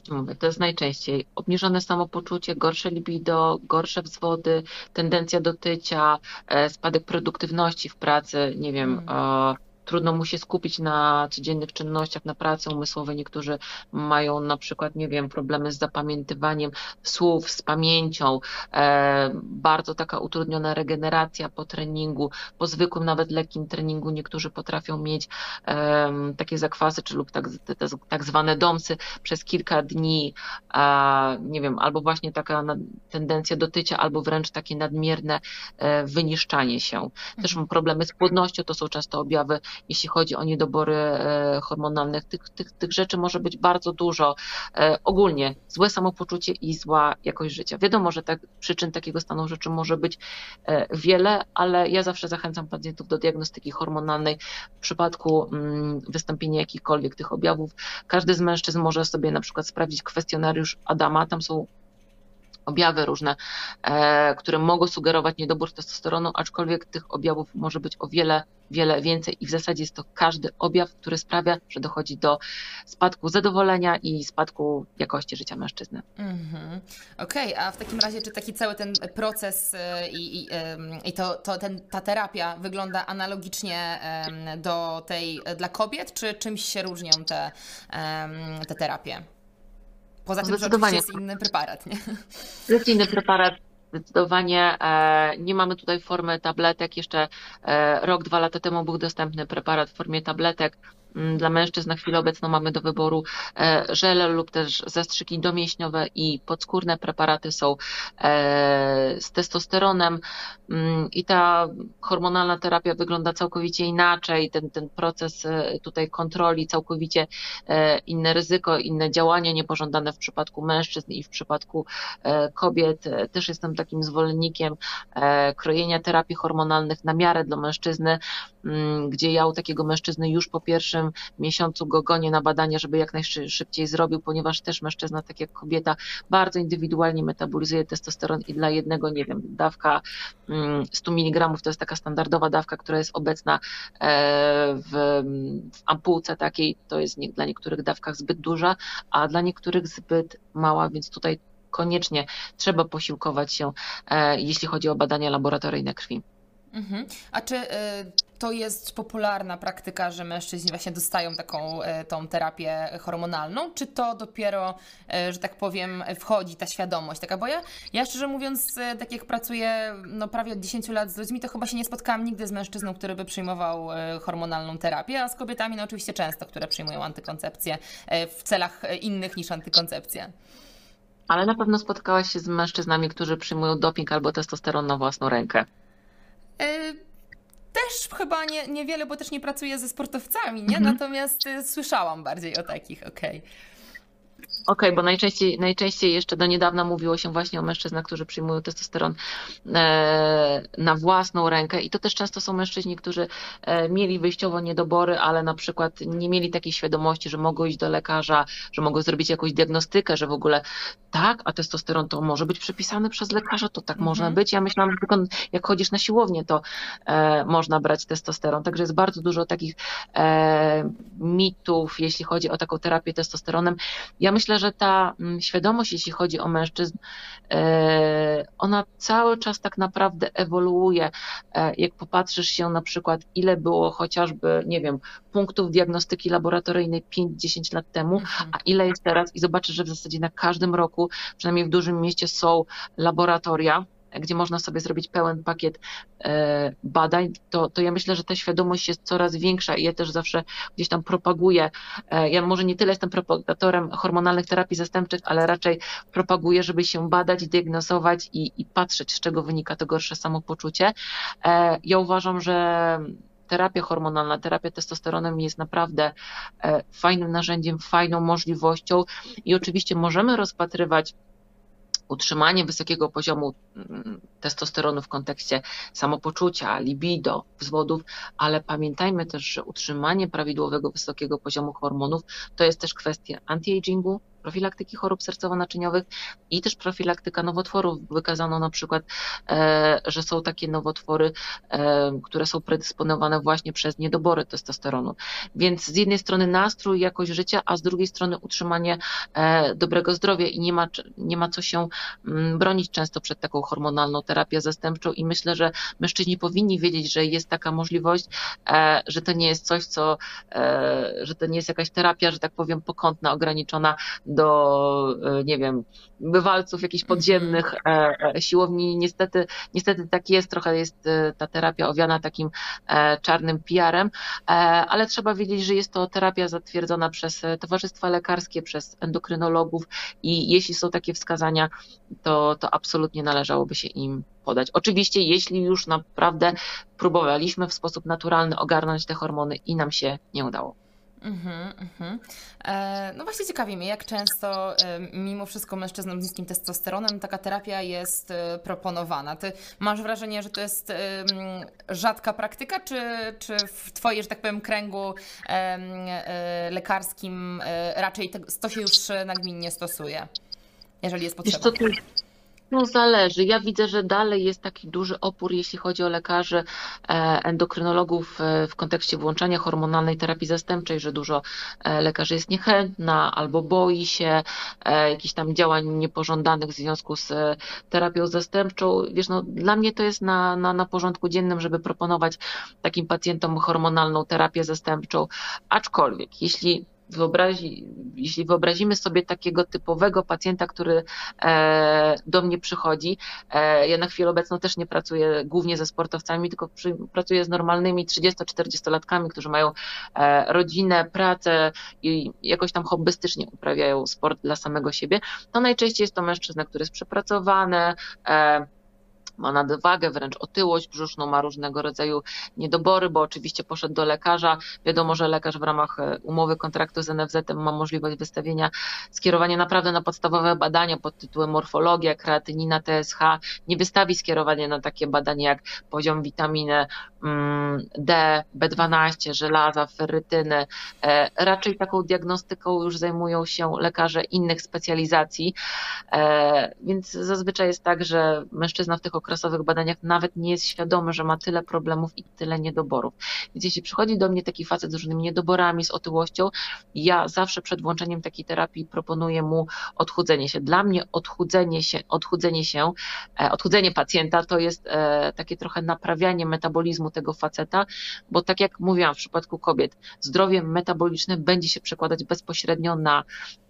Ci mówię, to jest najczęściej obniżone samopoczucie, gorsze libido, gorsze wzwody, tendencja do tycia, e, spadek produktywności w pracy, nie wiem, hmm trudno mu się skupić na codziennych czynnościach, na pracy umysłowej. Niektórzy mają na przykład, nie wiem, problemy z zapamiętywaniem słów, z pamięcią, e, bardzo taka utrudniona regeneracja po treningu, po zwykłym, nawet lekkim treningu. Niektórzy potrafią mieć e, takie zakwasy, czy lub tak, te, tak zwane domsy przez kilka dni, e, nie wiem, albo właśnie taka tendencja do tycia, albo wręcz takie nadmierne e, wyniszczanie się. Też problemy z płodnością, to są często objawy jeśli chodzi o niedobory e, hormonalne. Tych, tych, tych rzeczy może być bardzo dużo. E, ogólnie złe samopoczucie i zła jakość życia. Wiadomo, że tak, przyczyn takiego stanu rzeczy może być e, wiele, ale ja zawsze zachęcam pacjentów do diagnostyki hormonalnej w przypadku mm, wystąpienia jakichkolwiek tych objawów. Każdy z mężczyzn może sobie na przykład sprawdzić kwestionariusz Adama, tam są objawy różne, e, które mogą sugerować niedobór testosteronu, aczkolwiek tych objawów może być o wiele, wiele więcej i w zasadzie jest to każdy objaw, który sprawia, że dochodzi do spadku zadowolenia i spadku jakości życia mężczyzny.
Mm-hmm. Okej, okay, a w takim razie czy taki cały ten proces e, i, i, i to, to ten, ta terapia wygląda analogicznie do tej dla kobiet, czy czymś się różnią te, te terapie? Poza tym, że oczywiście jest inny preparat, nie?
Jest inny preparat, zdecydowanie. E, nie mamy tutaj formy tabletek. Jeszcze e, rok, dwa lata temu był dostępny preparat w formie tabletek. Mm, dla mężczyzn na chwilę obecną mamy do wyboru e, żele lub też zastrzyki domięśniowe i podskórne preparaty są e, z testosteronem. Mm, i ta hormonalna terapia wygląda całkowicie inaczej, ten, ten proces e, tutaj kontroli, całkowicie inne ryzyko, inne działania niepożądane w przypadku mężczyzn i w przypadku kobiet. Też jestem takim zwolennikiem krojenia terapii hormonalnych na miarę dla mężczyzny, gdzie ja u takiego mężczyzny już po pierwszym miesiącu go gonię na badanie, żeby jak najszybciej zrobił, ponieważ też mężczyzna, tak jak kobieta, bardzo indywidualnie metabolizuje testosteron i dla jednego, nie wiem, dawka 100 mm, mg to jest taka standardowa dawka, która jest obecna e, w, w ampułce takiej, to jest dla niektórych dawkach zbyt duża, a dla niektórych zbyt mała, więc tutaj koniecznie trzeba posiłkować się, e, jeśli chodzi o badania laboratoryjne krwi.
Mhm. A czy y, to jest popularna praktyka, że mężczyźni właśnie dostają taką y, tą terapię hormonalną, czy to dopiero, y, że tak powiem, wchodzi ta świadomość taka? Bo ja, ja szczerze mówiąc, tak jak pracuję no, prawie od 10 lat z ludźmi, to chyba się nie spotkałam nigdy z mężczyzną, który by przyjmował hormonalną terapię, a z kobietami no oczywiście często, które przyjmują antykoncepcję w celach innych niż antykoncepcja.
Ale na pewno spotkałaś się z mężczyznami, którzy przyjmują doping albo testosteron na własną rękę.
E, też chyba nie, niewiele, bo też nie pracuję ze sportowcami, nie? Mhm. Natomiast y, słyszałam bardziej o takich, okej. Okay.
Okej, okay, bo najczęściej, najczęściej jeszcze do niedawna mówiło się właśnie o mężczyznach, którzy przyjmują testosteron e, na własną rękę i to też często są mężczyźni, którzy e, mieli wyjściowo niedobory, ale na przykład nie mieli takiej świadomości, że mogą iść do lekarza, że mogą zrobić jakąś diagnostykę, że w ogóle tak, a testosteron to może być przepisany przez lekarza, to tak mhm. można być. Ja myślałam, że tylko jak chodzisz na siłownię, to e, można brać testosteron. Także jest bardzo dużo takich mitów, jeśli chodzi o taką terapię testosteronem. Ja myślę, myślę, że ta mm, świadomość, jeśli chodzi o mężczyzn, e, ona cały czas tak naprawdę ewoluuje. E, jak popatrzysz się na przykład, ile było chociażby, nie wiem, punktów diagnostyki laboratoryjnej 5-10 lat temu, mhm. a ile jest teraz i zobaczysz, że w zasadzie na każdym roku, przynajmniej w dużym mieście są laboratoria, gdzie można sobie zrobić pełen pakiet e, badań, to, to ja myślę, że ta świadomość jest coraz większa i ja też zawsze gdzieś tam propaguję. E, ja może nie tyle jestem propagatorem hormonalnych terapii zastępczych, ale raczej propaguję, żeby się badać, diagnozować i, i patrzeć, z czego wynika to gorsze samopoczucie. E, ja uważam, że terapia hormonalna, terapia testosteronem jest naprawdę fajnym narzędziem, fajną możliwością i oczywiście możemy rozpatrywać utrzymanie wysokiego poziomu mm, testosteronu w kontekście samopoczucia, libido, wzwodów, ale pamiętajmy też, że utrzymanie prawidłowego wysokiego poziomu hormonów to jest też kwestia anti-agingu, profilaktyki chorób sercowo-naczyniowych i też profilaktyka nowotworów. Wykazano na przykład, e, że są takie nowotwory, e, które są predysponowane właśnie przez niedobory testosteronu. Więc z jednej strony nastrój, jakość życia, a z drugiej strony utrzymanie e, dobrego zdrowia i nie ma, nie ma co się mm, bronić często przed taką hormonalną terapią zastępczą i myślę, że mężczyźni powinni wiedzieć, że jest taka możliwość, że to nie jest coś, co, że to nie jest jakaś terapia, że tak powiem, pokątna, ograniczona do, e, nie wiem, bywalców jakichś podziemnych e, e, siłowni. Niestety, niestety tak jest, trochę jest ta terapia owiana takim czarnym PR-em, ale trzeba wiedzieć, że jest to terapia zatwierdzona przez towarzystwa lekarskie, przez endokrynologów i jeśli są takie wskazania, to, to absolutnie należałoby się im podać. Oczywiście, jeśli już naprawdę próbowaliśmy w sposób naturalny ogarnąć te hormony i nam się nie udało. Mhm,
mhm. E, no właśnie ciekawi mnie, jak często e, mimo wszystko mężczyznom z niskim testosteronem taka terapia jest e, proponowana. Ty masz wrażenie, że to jest e, rzadka praktyka, czy, czy w Twojej, że tak powiem, kręgu e, lekarskim e, raczej to, to się już nagminnie stosuje, jeżeli jest potrzeba?
No zależy. Ja widzę, że dalej jest taki duży opór, jeśli chodzi o lekarzy, e, endokrynologów e, w kontekście włączania hormonalnej terapii zastępczej, że dużo e, lekarzy jest niechętna albo boi się jakichś tam działań niepożądanych w związku z terapią zastępczą. Wiesz, no, dla mnie to jest na, na, na porządku dziennym, żeby proponować takim pacjentom hormonalną terapię zastępczą. Aczkolwiek, jeśli wyobrazi, jeśli wyobrazimy sobie takiego typowego pacjenta, który e, do mnie przychodzi, e, ja na chwilę obecną też nie pracuję głównie ze sportowcami, tylko pracuję z normalnymi 30-40-latkami, którzy mają e, rodzinę, pracę i jakoś tam hobbystycznie uprawiają sport dla samego siebie, to najczęściej jest to mężczyzna, który jest przepracowany, ma nadwagę, wręcz otyłość brzuszną, ma różnego rodzaju niedobory, bo oczywiście poszedł do lekarza. Wiadomo, że lekarz w ramach e, umowy kontraktu z NFZ ma możliwość wystawienia skierowania naprawdę na podstawowe badania pod tytułem morfologia, kreatynina, TSH. Nie wystawi skierowania na takie badania jak poziom witaminy mm, D, B12, żelaza, ferrytyny. E, raczej taką diagnostyką już zajmują się lekarze innych specjalizacji, e, więc zazwyczaj jest tak, że mężczyzna w tych okresowych badaniach nawet nie jest świadomy, że ma tyle problemów i tyle niedoborów. Więc jeśli przychodzi do mnie taki facet z różnymi niedoborami, z otyłością, ja zawsze przed włączeniem takiej terapii proponuję mu odchudzenie się. Dla mnie odchudzenie się, odchudzenie się, e, odchudzenie pacjenta to jest e, takie trochę naprawianie metabolizmu tego faceta, bo tak jak mówiłam w przypadku kobiet, zdrowie metaboliczne będzie się przekładać bezpośrednio na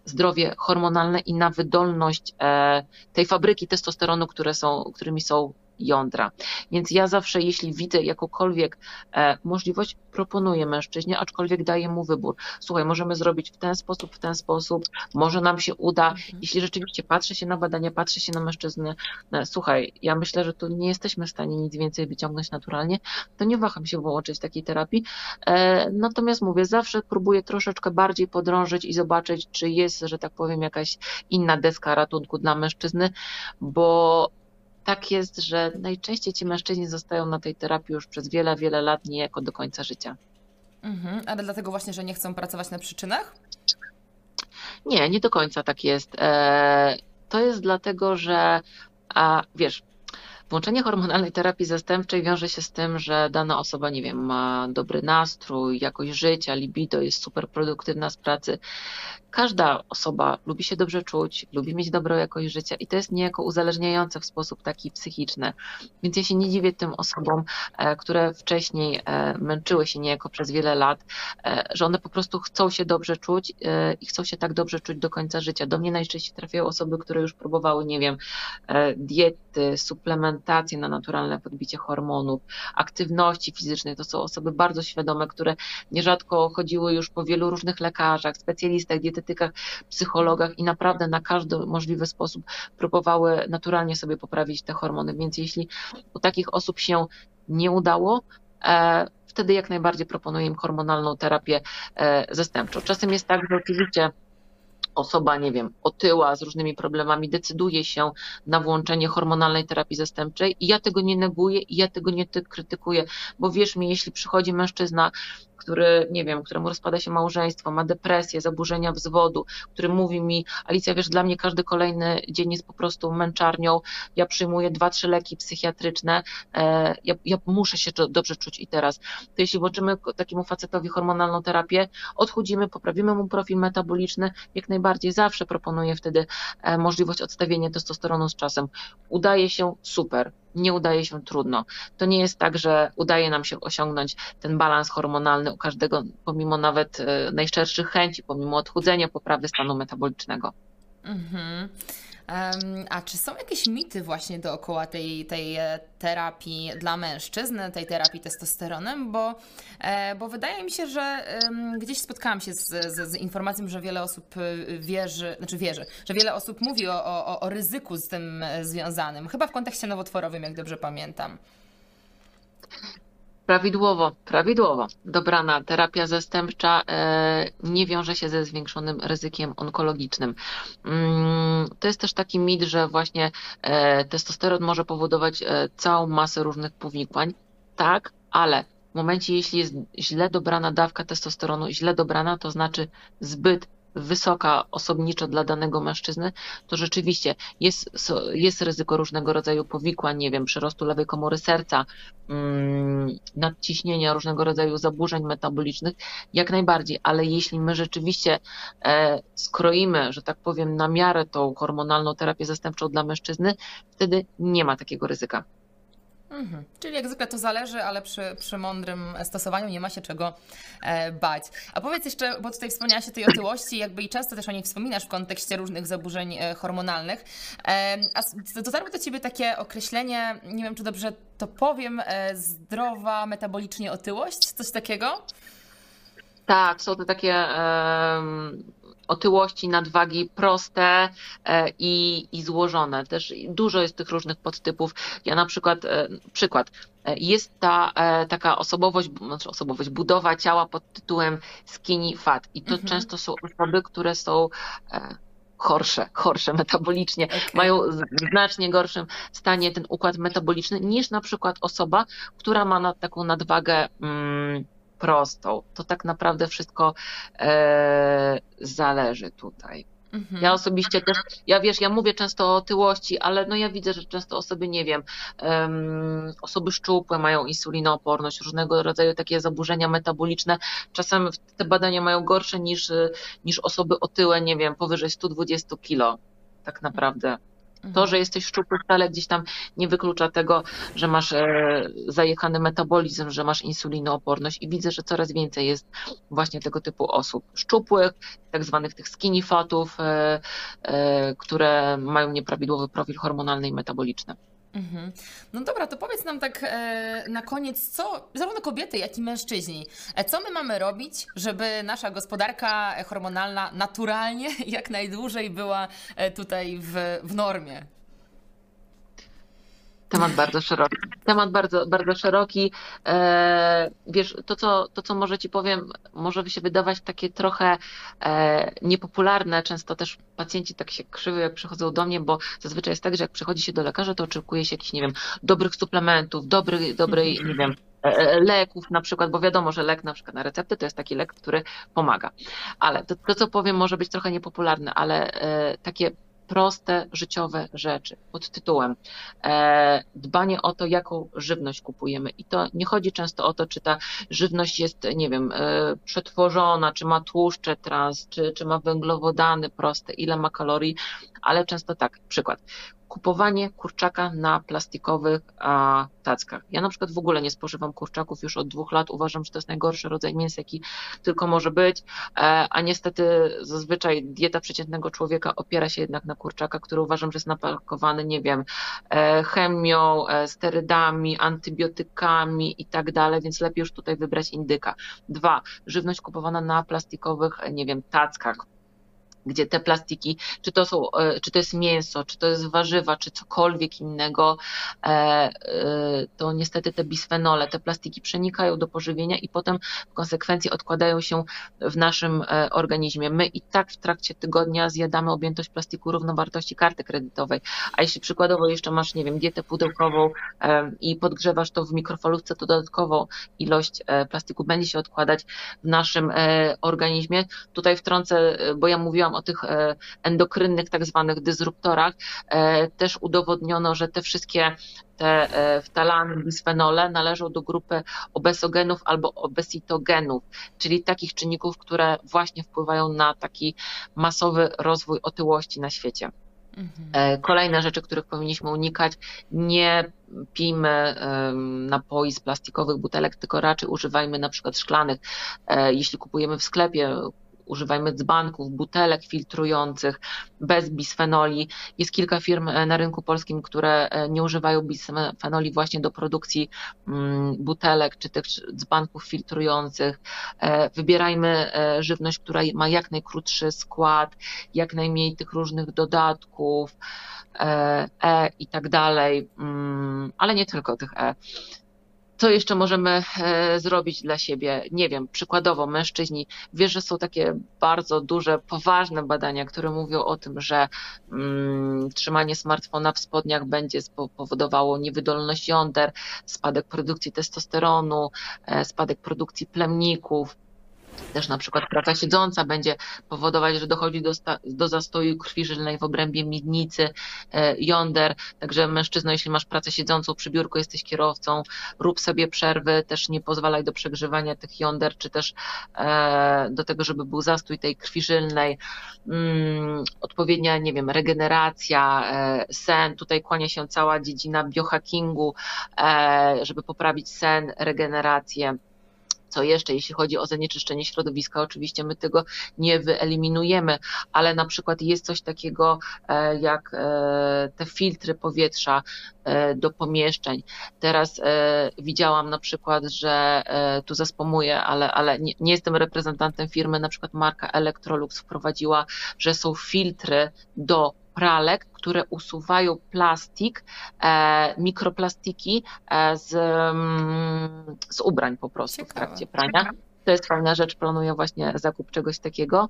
zdrowie hormonalne i na wydolność e, tej fabryki testosteronu, które są, którymi są jądra. Więc ja zawsze, jeśli widzę jakąkolwiek e, możliwość, proponuję mężczyźnie, aczkolwiek daję mu wybór. Słuchaj, możemy zrobić w ten sposób, w ten sposób, może nam się uda. Mhm. Jeśli rzeczywiście patrzy się na badania, patrzy się na mężczyznę, no, słuchaj, ja myślę, że tu nie jesteśmy w stanie nic więcej wyciągnąć naturalnie, to nie waham się włączyć takiej terapii. E, natomiast mówię, zawsze próbuję troszeczkę bardziej podrążyć i zobaczyć, czy jest, że tak powiem, jakaś inna deska ratunku dla mężczyzny, bo tak jest, że najczęściej ci mężczyźni zostają na tej terapii już przez wiele, wiele lat, niejako do końca życia.
Mhm, ale dlatego właśnie, że nie chcą pracować na przyczynach?
Nie, nie do końca tak jest. E, to jest dlatego, że a, wiesz, Włączenie hormonalnej terapii zastępczej wiąże się z tym, że dana osoba, nie wiem, ma dobry nastrój, jakość życia, libido, jest super produktywna z pracy. Każda osoba lubi się dobrze czuć, lubi mieć dobrą jakość życia i to jest niejako uzależniające w sposób taki psychiczny. Więc ja się nie dziwię tym osobom, e, które wcześniej e, męczyły się niejako przez wiele lat, e, że one po prostu chcą się dobrze czuć i chcą się tak dobrze czuć do końca życia. Do mnie najczęściej trafiają osoby, które już próbowały, nie wiem, diety, suplementację na naturalne podbicie hormonów, aktywności fizycznej. To są osoby bardzo świadome, które nierzadko chodziły już po wielu różnych lekarzach, specjalistach, dietetykach, psychologach i naprawdę na każdy możliwy sposób próbowały naturalnie sobie poprawić te hormony. Więc jeśli u takich osób się nie udało, e, wtedy jak najbardziej proponuję im hormonalną terapię e, zastępczą. Czasem jest tak, że oczywiście osoba, nie wiem, otyła z różnymi problemami decyduje się na włączenie hormonalnej terapii zastępczej i ja tego nie neguję i ja tego nie krytykuję, bo wierz mi, jeśli przychodzi mężczyzna który, nie wiem, któremu rozpada się małżeństwo, ma depresję, zaburzenia wzwodu, który mówi mi, Alicja, wiesz, dla mnie każdy kolejny dzień jest po prostu męczarnią, ja przyjmuję dwa, trzy leki psychiatryczne, e, ja, ja muszę się dobrze czuć i teraz. To jeśli włączymy takiemu facetowi hormonalną terapię, odchudzimy, poprawimy mu profil metaboliczny, jak najbardziej zawsze proponuję wtedy e, możliwość odstawienia testosteronu z czasem. Udaje się, super nie udaje się trudno. To nie jest tak, że udaje nam się osiągnąć ten balans hormonalny u każdego, pomimo nawet e, najszczerszych chęci, pomimo odchudzenia, poprawy stanu metabolicznego. Mhm.
A czy są jakieś mity właśnie dookoła tej, tej e, terapii dla mężczyzn, tej terapii testosteronem? Bo, e, bo wydaje mi się, że gdzieś spotkałam się z, z, z informacją, że wiele osób e, wierzy, znaczy wierzy, że wiele osób mówi o, o, o ryzyku z tym związanym, chyba w kontekście nowotworowym, jak dobrze pamiętam.
Prawidłowo, prawidłowo. Dobrana terapia zastępcza e, nie wiąże się ze zwiększonym ryzykiem onkologicznym. Mm, to jest też taki mit, że właśnie e, testosteron może powodować e, całą masę różnych powikłań. Tak, ale w momencie, jeśli jest źle dobrana dawka testosteronu, źle dobrana, to znaczy zbyt wysoka osobniczo dla danego mężczyzny, to rzeczywiście jest, jest ryzyko różnego rodzaju powikłań, nie wiem, przyrostu lewej komory serca, mm, nadciśnienia, różnego rodzaju zaburzeń metabolicznych, jak najbardziej, ale jeśli my rzeczywiście e, skroimy, że tak powiem, na miarę tą hormonalną terapię zastępczą dla mężczyzny, wtedy nie ma takiego ryzyka.
Mhm. Czyli jak zwykle to zależy, ale przy, przy mądrym stosowaniu nie ma się czego e, bać. A powiedz jeszcze, bo tutaj wspomniałaś o tej otyłości, jakby i często też o niej wspominasz w kontekście różnych zaburzeń e, hormonalnych. E, a dotarło do Ciebie takie określenie, nie wiem czy dobrze to powiem, e, zdrowa metabolicznie otyłość? Coś takiego?
Tak, są to takie otyłości, nadwagi proste e, i, i złożone. Też dużo jest tych różnych podtypów. Ja na przykład, e, przykład, e, jest ta taka osobowość, znaczy osobowość, budowa ciała pod tytułem skinny fat i to mhm. często są osoby, które są chorsze, chorsze metabolicznie, okay. mają w znacznie gorszym stanie ten układ metaboliczny niż na przykład osoba, która ma na taką nadwagę mm, prostą. To tak naprawdę wszystko e, zależy tutaj. Mhm. Ja osobiście też, ja wiesz, ja mówię często o otyłości, ale no ja widzę, że często osoby, nie wiem, um, osoby szczupłe mają insulinooporność, różnego rodzaju takie zaburzenia metaboliczne. Czasem te badania mają gorsze niż, niż osoby otyłe, nie wiem, powyżej 120 kilo. Tak naprawdę. To, że jesteś szczupły wcale gdzieś tam nie wyklucza tego, że masz e, zajechany metabolizm, że masz insulinooporność i widzę, że coraz więcej jest właśnie tego typu osób szczupłych, tak zwanych tych skinny fatów, e, e, które mają nieprawidłowy profil hormonalny i metaboliczny.
Mhm. No dobra, to powiedz nam tak e, na koniec, co zarówno kobiety, jak i mężczyźni, e, co my mamy robić, żeby nasza gospodarka hormonalna naturalnie jak najdłużej była e, tutaj w, w normie?
Temat bardzo szeroki. Temat bardzo, bardzo szeroki. E, wiesz, to co, to co może ci powiem, może się wydawać takie trochę e, niepopularne. Często też pacjenci tak się krzywią, jak przychodzą do mnie, bo zazwyczaj jest tak, że jak przychodzi się do lekarza, to oczekuje się jakichś, nie wiem, dobrych suplementów, dobrych, dobrej, nie wiem, e, leków na przykład, bo wiadomo, że lek na przykład na receptę to jest taki lek, który pomaga. Ale to, to co powiem może być trochę niepopularne, ale takie proste, życiowe rzeczy pod tytułem e, dbanie o to, jaką żywność kupujemy. I to nie chodzi często o to, czy ta żywność jest, nie wiem, e, przetworzona, czy ma tłuszcze trans, czy, czy ma węglowodany proste, ile ma kalorii, ale często tak, przykład kupowanie kurczaka na plastikowych a, tackach. Ja na przykład w ogóle nie spożywam kurczaków już od dwóch lat. Uważam, że to jest najgorszy rodzaj mięsa, jaki tylko może być, e, a niestety zazwyczaj dieta przeciętnego człowieka opiera się jednak na kurczaka, który uważam, że jest napakowany, nie wiem, e, chemią, e, sterydami, antybiotykami i tak dalej, więc lepiej już tutaj wybrać indyka. Dwa, żywność kupowana na plastikowych, nie wiem, tackach gdzie te plastiki, czy to są, e, czy to jest mięso, czy to jest warzywa, czy cokolwiek innego, e, e, to niestety te bisfenole, te plastiki przenikają do pożywienia i potem w konsekwencji odkładają się w naszym organizmie. My i tak w trakcie tygodnia zjadamy objętość plastiku równowartości karty kredytowej, a jeśli przykładowo jeszcze masz, nie wiem, dietę pudełkową i podgrzewasz to w mikrofalówce, to dodatkową ilość plastiku będzie się odkładać w naszym organizmie. Tutaj wtrącę, bo ja mówiłam mówiłam o tych e, endokrynnych tak zwanych dysruptorach, e, też udowodniono, że te wszystkie te e, wtalany, bisfenole należą do grupy obesogenów albo obesitogenów, czyli takich czynników, które właśnie wpływają na taki masowy rozwój otyłości na świecie. Mhm. Kolejne rzeczy, których powinniśmy unikać, nie pijmy napoi z plastikowych butelek, tylko raczej używajmy na przykład szklanych. Jeśli kupujemy w sklepie, używajmy dzbanków, butelek filtrujących bez bisfenoli. Jest kilka firm e, na rynku polskim, które e, nie używają bisfenoli właśnie do produkcji mm, butelek czy tych dzbanków filtrujących. E, wybierajmy żywność, która ma jak najkrótszy skład, jak najmniej tych różnych dodatków. E i tak dalej, mm, ale nie tylko tych E. Co jeszcze możemy e, zrobić dla siebie? Nie wiem, przykładowo mężczyźni. Wiesz, że są takie bardzo duże, poważne badania, które mówią o tym, że mm, trzymanie smartfona w spodniach będzie powodowało niewydolność jąder, spadek produkcji testosteronu, e, spadek produkcji plemników, też na przykład praca siedząca będzie powodować, że dochodzi do, do zastoju krwi żylnej w obrębie miednicy, e, jąder. Także mężczyzna, jeśli masz pracę siedzącą przy biurku, jesteś kierowcą, rób sobie przerwy, też nie pozwalaj do przegrzewania tych jąder, czy też e, do tego, żeby był zastój tej krwi żylnej. Mm, odpowiednia, nie wiem, regeneracja, e, sen. Tutaj kłania się cała dziedzina biohackingu, żeby poprawić sen, regenerację. Co jeszcze, jeśli chodzi o zanieczyszczenie środowiska, oczywiście my tego nie wyeliminujemy, ale na przykład jest coś takiego e, jak e, te filtry powietrza e, do pomieszczeń. Teraz widziałam na przykład, że tu zaspomuję, ale, ale nie, nie jestem reprezentantem firmy, na przykład marka Electrolux wprowadziła, że są filtry do pralek, które usuwają plastik, e, mikroplastiki e, z, mm, z ubrań po prostu Ciekawe. w trakcie prania. To jest fajna rzecz, planuję właśnie zakup czegoś takiego.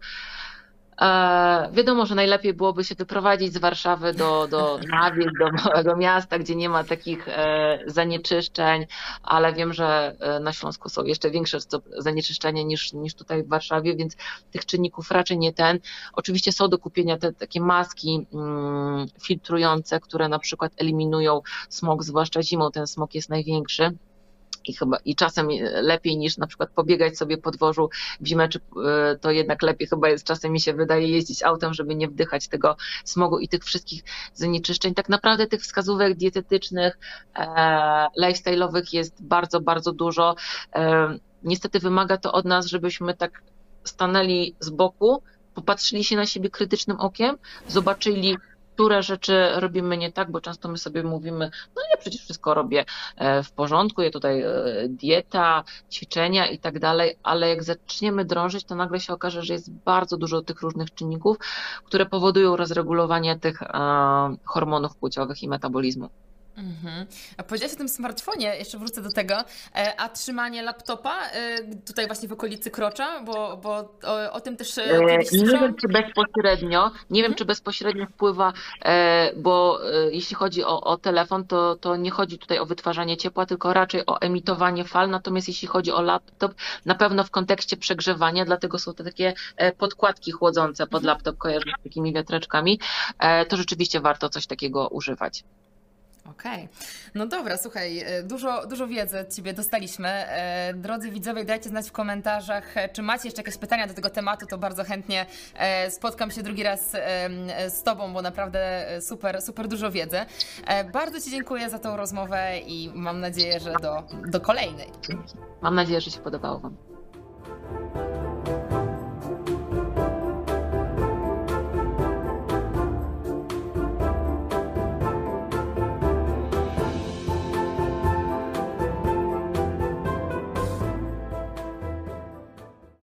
E, wiadomo, że najlepiej byłoby się wyprowadzić z Warszawy do, do na do małego miasta, gdzie nie ma takich e, zanieczyszczeń, ale wiem, że e, na Śląsku są jeszcze większe zanieczyszczenia niż, niż tutaj w Warszawie, więc tych czynników raczej nie ten. Oczywiście są do kupienia te takie maski mm, filtrujące, które na przykład eliminują smog, zwłaszcza zimą ten smog jest największy i chyba i czasem lepiej niż na przykład pobiegać sobie po dworzu w zimę, czy e, to jednak lepiej chyba jest czasem mi się wydaje jeździć autem, żeby nie wdychać tego smogu i tych wszystkich zanieczyszczeń. Tak naprawdę tych wskazówek dietetycznych, e, lifestyle'owych jest bardzo, bardzo dużo. E, niestety wymaga to od nas, żebyśmy tak stanęli z boku, popatrzyli się na siebie krytycznym okiem, zobaczyli które rzeczy robimy nie tak, bo często my sobie mówimy, no nie, przecież wszystko robię e, w porządku, jest tutaj e, dieta, ćwiczenia i tak dalej, ale jak zaczniemy drążyć, to nagle się okaże, że jest bardzo dużo tych różnych czynników, które powodują rozregulowanie tych e, hormonów płciowych i metabolizmu.
Mhm. A powiedziałaś o tym smartfonie, jeszcze wrócę do tego, e, a trzymanie laptopa e, tutaj właśnie w okolicy krocza, bo, bo o, o tym też e, kiedyś
Nie
słyszałam.
wiem, czy bezpośrednio, nie wiem, czy bezpośrednio wpływa, e, bo e, jeśli chodzi o, o telefon, to, to nie chodzi tutaj o wytwarzanie ciepła, tylko raczej o emitowanie fal. Natomiast jeśli chodzi o laptop, na pewno w kontekście przegrzewania, dlatego są te takie e, podkładki chłodzące pod laptop, kojarzę z takimi wiatreczkami, e, to rzeczywiście warto coś takiego używać.
Okej. No dobra, słuchaj, e, dużo, dużo wiedzy od Ciebie dostaliśmy. E, Drodzy widzowie, dajcie znać w komentarzach, e, czy macie jeszcze jakieś pytania do tego tematu, to bardzo chętnie spotkam się drugi raz z Tobą, bo naprawdę super, super dużo wiedzy. Bardzo Ci dziękuję za tą rozmowę i mam nadzieję, że do, do kolejnej.
Mam nadzieję, że się podobało Wam.